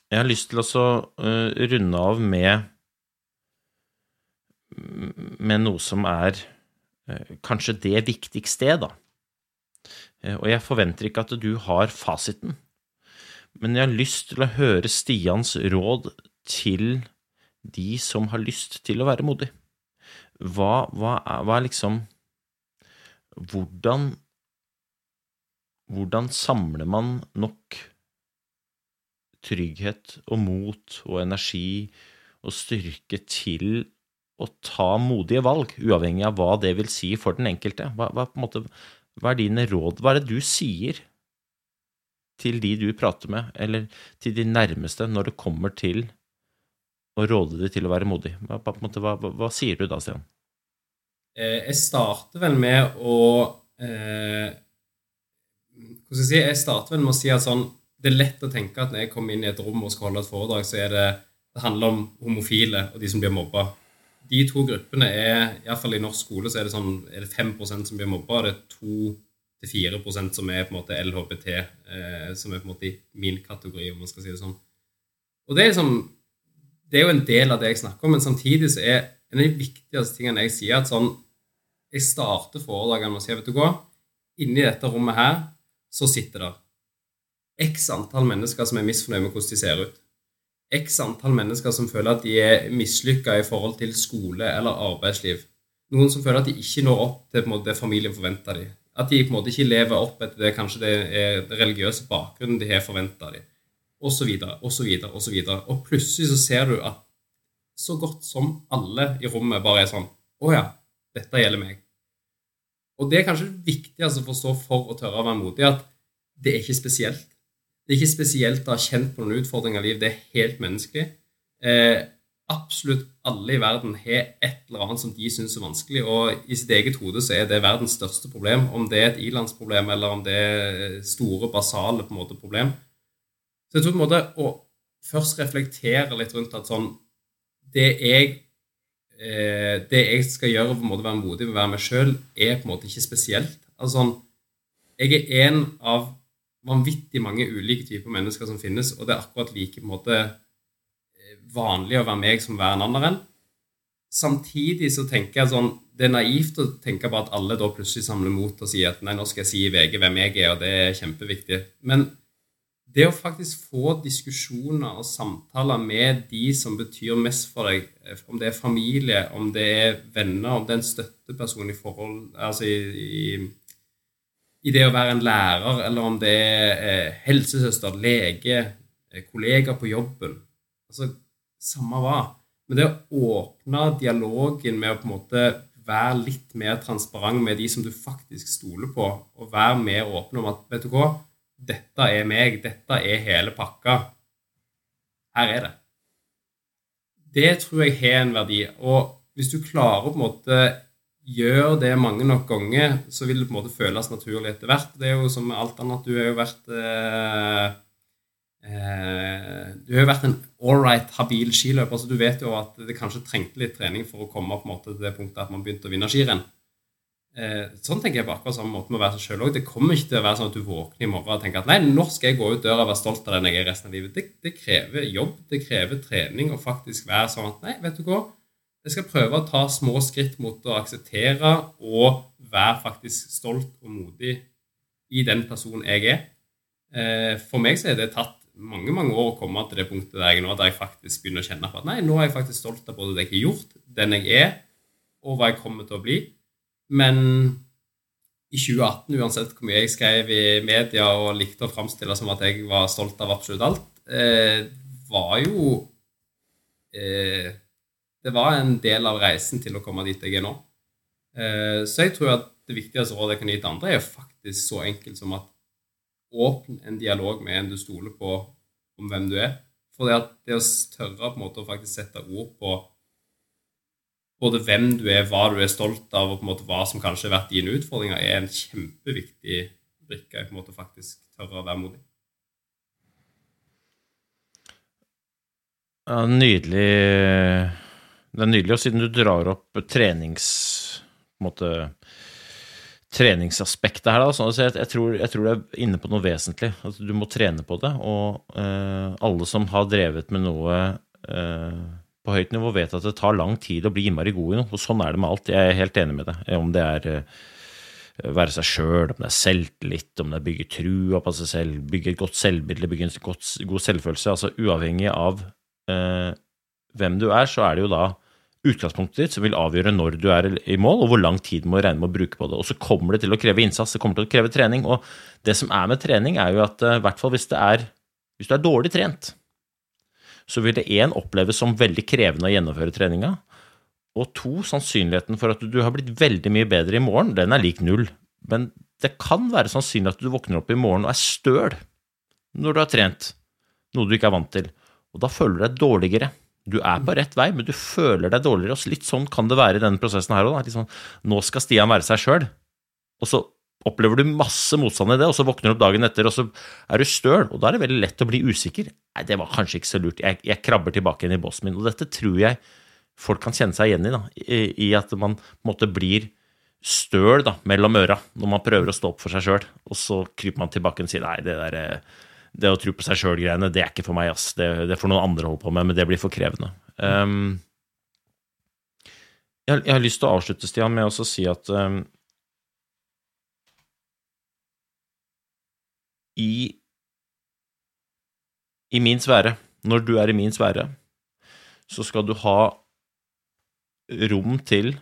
S3: jeg har lyst til å eh, runde av med med noe som er eh, kanskje det viktigste, da. Eh, og jeg forventer ikke at du har fasiten, men jeg har lyst til å høre Stians råd til de som har lyst til å være modig. Hva, hva, hva er liksom Hvordan Hvordan samler man nok trygghet og mot og energi og styrke til å ta modige valg, uavhengig av hva det vil si for den enkelte? Hva, hva, på en måte, hva er dine råd? Hva er det du sier til de du prater med, eller til de nærmeste, når det kommer til å råde dem til å være modig? Hva, måte, hva, hva, sier du da, Stian?
S4: Eh, jeg starter vel med å eh, Hvordan skal jeg si? Jeg starter vel med å si at sånn Det er lett å tenke at når jeg kommer inn i et rom og skal holde et foredrag, så er det det handler om homofile og de som blir mobba. De to gruppene er Iallfall i norsk skole så er det sånn er det 5% som blir mobba, og det er til 4% som er på en måte LHBT, eh, som er på en måte i min kategori, om man skal si det sånn. Og det er, liksom, det er jo en del av det jeg snakker om, men samtidig så er en av de viktigste tingene jeg sier, at sånn Jeg starter foredragene med å si vet du hva, inni dette rommet her så sitter der x antall mennesker som er misfornøyd med hvordan de ser ut. X antall mennesker som føler at de er mislykka i forhold til skole eller arbeidsliv. Noen som føler at de ikke når opp til måte, det familien forventer dem. At de på en måte ikke lever opp etter det kanskje det er religiøse bakgrunnen de har forventa dem. Og så videre, og og. Og plutselig så ser du at så godt som alle i rommet bare er sånn Å ja, dette gjelder meg. Og det er kanskje det viktigste å forstå for å tørre å være modig, at det er ikke spesielt. Det er ikke spesielt å ha kjent på noen utfordringer i livet. Det er helt menneskelig. Eh, absolutt alle i verden har et eller annet som de syns er vanskelig, og i sitt eget hode så er det verdens største problem. Om det er et ilandsproblem, eller om det er store, basale på en måte problem. Så jeg tror på en måte å først reflektere litt rundt at sånn Det jeg, eh, det jeg skal gjøre for å være modig og være meg sjøl, er på en måte ikke spesielt. Altså sånn Jeg er en av vanvittig mange ulike typer mennesker som finnes, og det er akkurat like på en måte vanlig å være meg som være en annen. Samtidig så tenker jeg sånn Det er naivt å tenke på at alle da plutselig samler mot og sier at nei, nå skal jeg si i VG hvem jeg er, og det er kjempeviktig. Men det å faktisk få diskusjoner og samtaler med de som betyr mest for deg, om det er familie, om det er venner, om det er en støtteperson i forhold Altså i, i, i det å være en lærer, eller om det er eh, helsesøster, lege, eh, kollega på jobben altså samme hva. Men det å åpne dialogen med å på en måte være litt mer transparent med de som du faktisk stoler på, og være mer åpen om at vet du hva, dette er meg, dette er hele pakka. Her er det. Det tror jeg har en verdi. Og hvis du klarer å på en måte gjøre det mange nok ganger, så vil det på en måte føles naturlig etter hvert. Det er jo som med alt annet. Du har jo vært eh, Eh, du har jo vært en ålreit habil skiløper, så du vet jo at det kanskje trengte litt trening for å komme på en måte til det punktet at man begynte å vinne skirenn. Eh, sånn tenker jeg på akkurat samme måte med å være seg sjøl òg. Det kommer ikke til å være sånn at du våkner i morgen og tenker at nei, nå skal jeg gå ut døra og være stolt av den jeg er resten av livet. Det, det krever jobb, det krever trening å faktisk være sånn at nei, vet du hva, jeg skal prøve å ta små skritt mot å akseptere og være faktisk stolt og modig i den personen jeg er. Eh, for meg så er det tatt mange mange år å komme til det punktet der jeg nå, der jeg faktisk begynner å kjenne på at nei, nå er jeg faktisk stolt av både det jeg har gjort, den jeg er, og hva jeg kommer til å bli. Men i 2018, uansett hvor mye jeg skrev i media og likte å framstille som at jeg var stolt av absolutt alt, eh, var jo eh, Det var en del av reisen til å komme dit jeg er nå. Eh, så jeg tror at det viktigste rådet jeg kan gi til andre, er faktisk så enkelt som at åpne en dialog med en du stoler på om hvem du er. For det, at det å tørre på en måte å faktisk sette ord på både hvem du er, hva du er stolt av, og på en måte hva som kanskje har vært dine utfordringer, er en kjempeviktig brikke på en faktisk tørre å være modig.
S3: Ja, nydelig. Det er nydelig, og siden du drar opp trenings... På en måte treningsaspektet her, da. Så jeg, jeg, tror, jeg, tror, du er inne på noe vesentlig. Altså, du må trene på det. Og uh, alle som har drevet med noe uh, på høyt nivå, vet at det tar lang tid å bli innmari god i noe. Og sånn er det med alt. Jeg er helt enig med det. Om det er uh, være seg sjøl, om det er selvtillit, om det er bygge trua på seg selv, bygge et godt selvbilde, bygge en godt, god selvfølelse. Altså uavhengig av hvem du er, så er det jo da utgangspunktet ditt som vil avgjøre når du er i mål, og hvor lang tid du må regne med å bruke på det. Og så kommer det til å kreve innsats, det kommer til å kreve trening. Og det som er med trening, er jo at eh, i hvert fall hvis, hvis du er dårlig trent, så vil det én oppleves som veldig krevende å gjennomføre treninga. Og to, sannsynligheten for at du har blitt veldig mye bedre i morgen, den er lik null. Men det kan være sannsynlig at du våkner opp i morgen og er støl når du har trent, noe du ikke er vant til. Og da føler du deg dårligere. Du er på rett vei, men du føler deg dårligere. Og litt sånn kan det være i denne prosessen her òg. Sånn, nå skal Stian være seg sjøl, og så opplever du masse motstand i det, og så våkner du opp dagen etter, og så er du støl, og da er det veldig lett å bli usikker. Nei, det var kanskje ikke så lurt. Jeg, jeg krabber tilbake igjen i båsen min. Og dette tror jeg folk kan kjenne seg igjen i, da, i, i at man på en måte blir støl da, mellom øra når man prøver å stå opp for seg sjøl, og så kryper man tilbake og sier nei, det der eh, det å tro på seg sjøl-greiene, det er ikke for meg, ass. Det, det får noen andre holde på med, men det blir for krevende. Um, jeg, jeg, har lyst til å avslutte, Stian, med å si at um, i, i min sfære, når du er i min sfære, så skal du ha rom til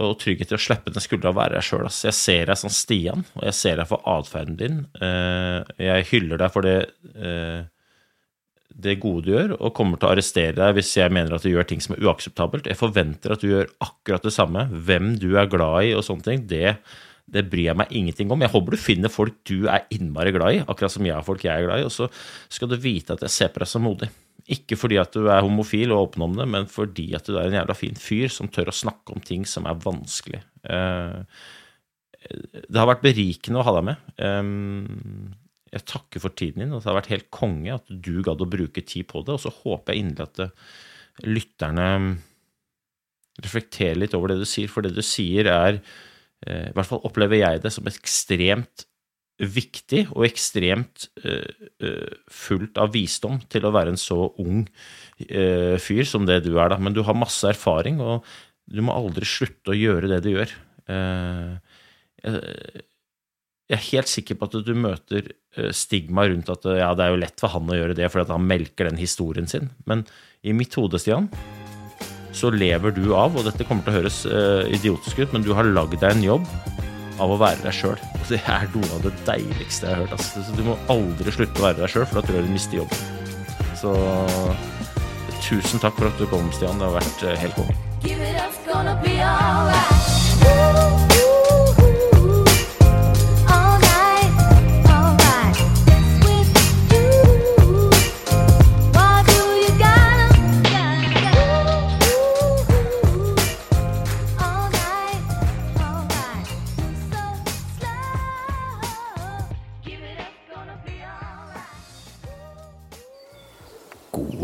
S3: og trygghet til å slippe den skuldra og være deg sjøl. Jeg ser deg som Stian, og jeg ser deg for atferden din. Eh, jeg hyller deg for det, eh, det gode du gjør, og kommer til å arrestere deg hvis jeg mener at du gjør ting som er uakseptabelt. Jeg forventer at du gjør akkurat det samme. Hvem du er glad i og sånne ting, det, det bryr jeg meg ingenting om. Jeg håper du finner folk du er innmari glad i, akkurat som jeg har folk jeg er glad i, og så skal du vite at jeg ser på deg som modig. Ikke fordi at du er homofil og åpen om det, men fordi at du er en jævla fin fyr som tør å snakke om ting som er vanskelig. Eh, det har vært berikende å ha deg med. Eh, jeg takker for tiden din, og det har vært helt konge at du gadd å bruke tid på det. Og så håper jeg inderlig at eh, lytterne reflekterer litt over det du sier, for det du sier er I hvert fall opplever jeg det som ekstremt viktig og ekstremt uh, fullt av visdom til å være en så ung fyr som det du er, da. Men du har masse erfaring, og du må aldri slutte å gjøre det du gjør. Jeg er helt sikker på at du møter stigma rundt at ja, det er jo lett for han å gjøre det fordi han melker den historien sin. Men i mitt hode, Stian, så lever du av, og dette kommer til å høres idiotisk ut, men du har lagd deg en jobb av å være deg sjøl. Det er noe av det deiligste jeg har hørt. Altså. Du må aldri slutte å være deg sjøl, for da tror jeg du mister jobben. Så tusen takk for at du kom, Stian. Det har vært eh, helt konge.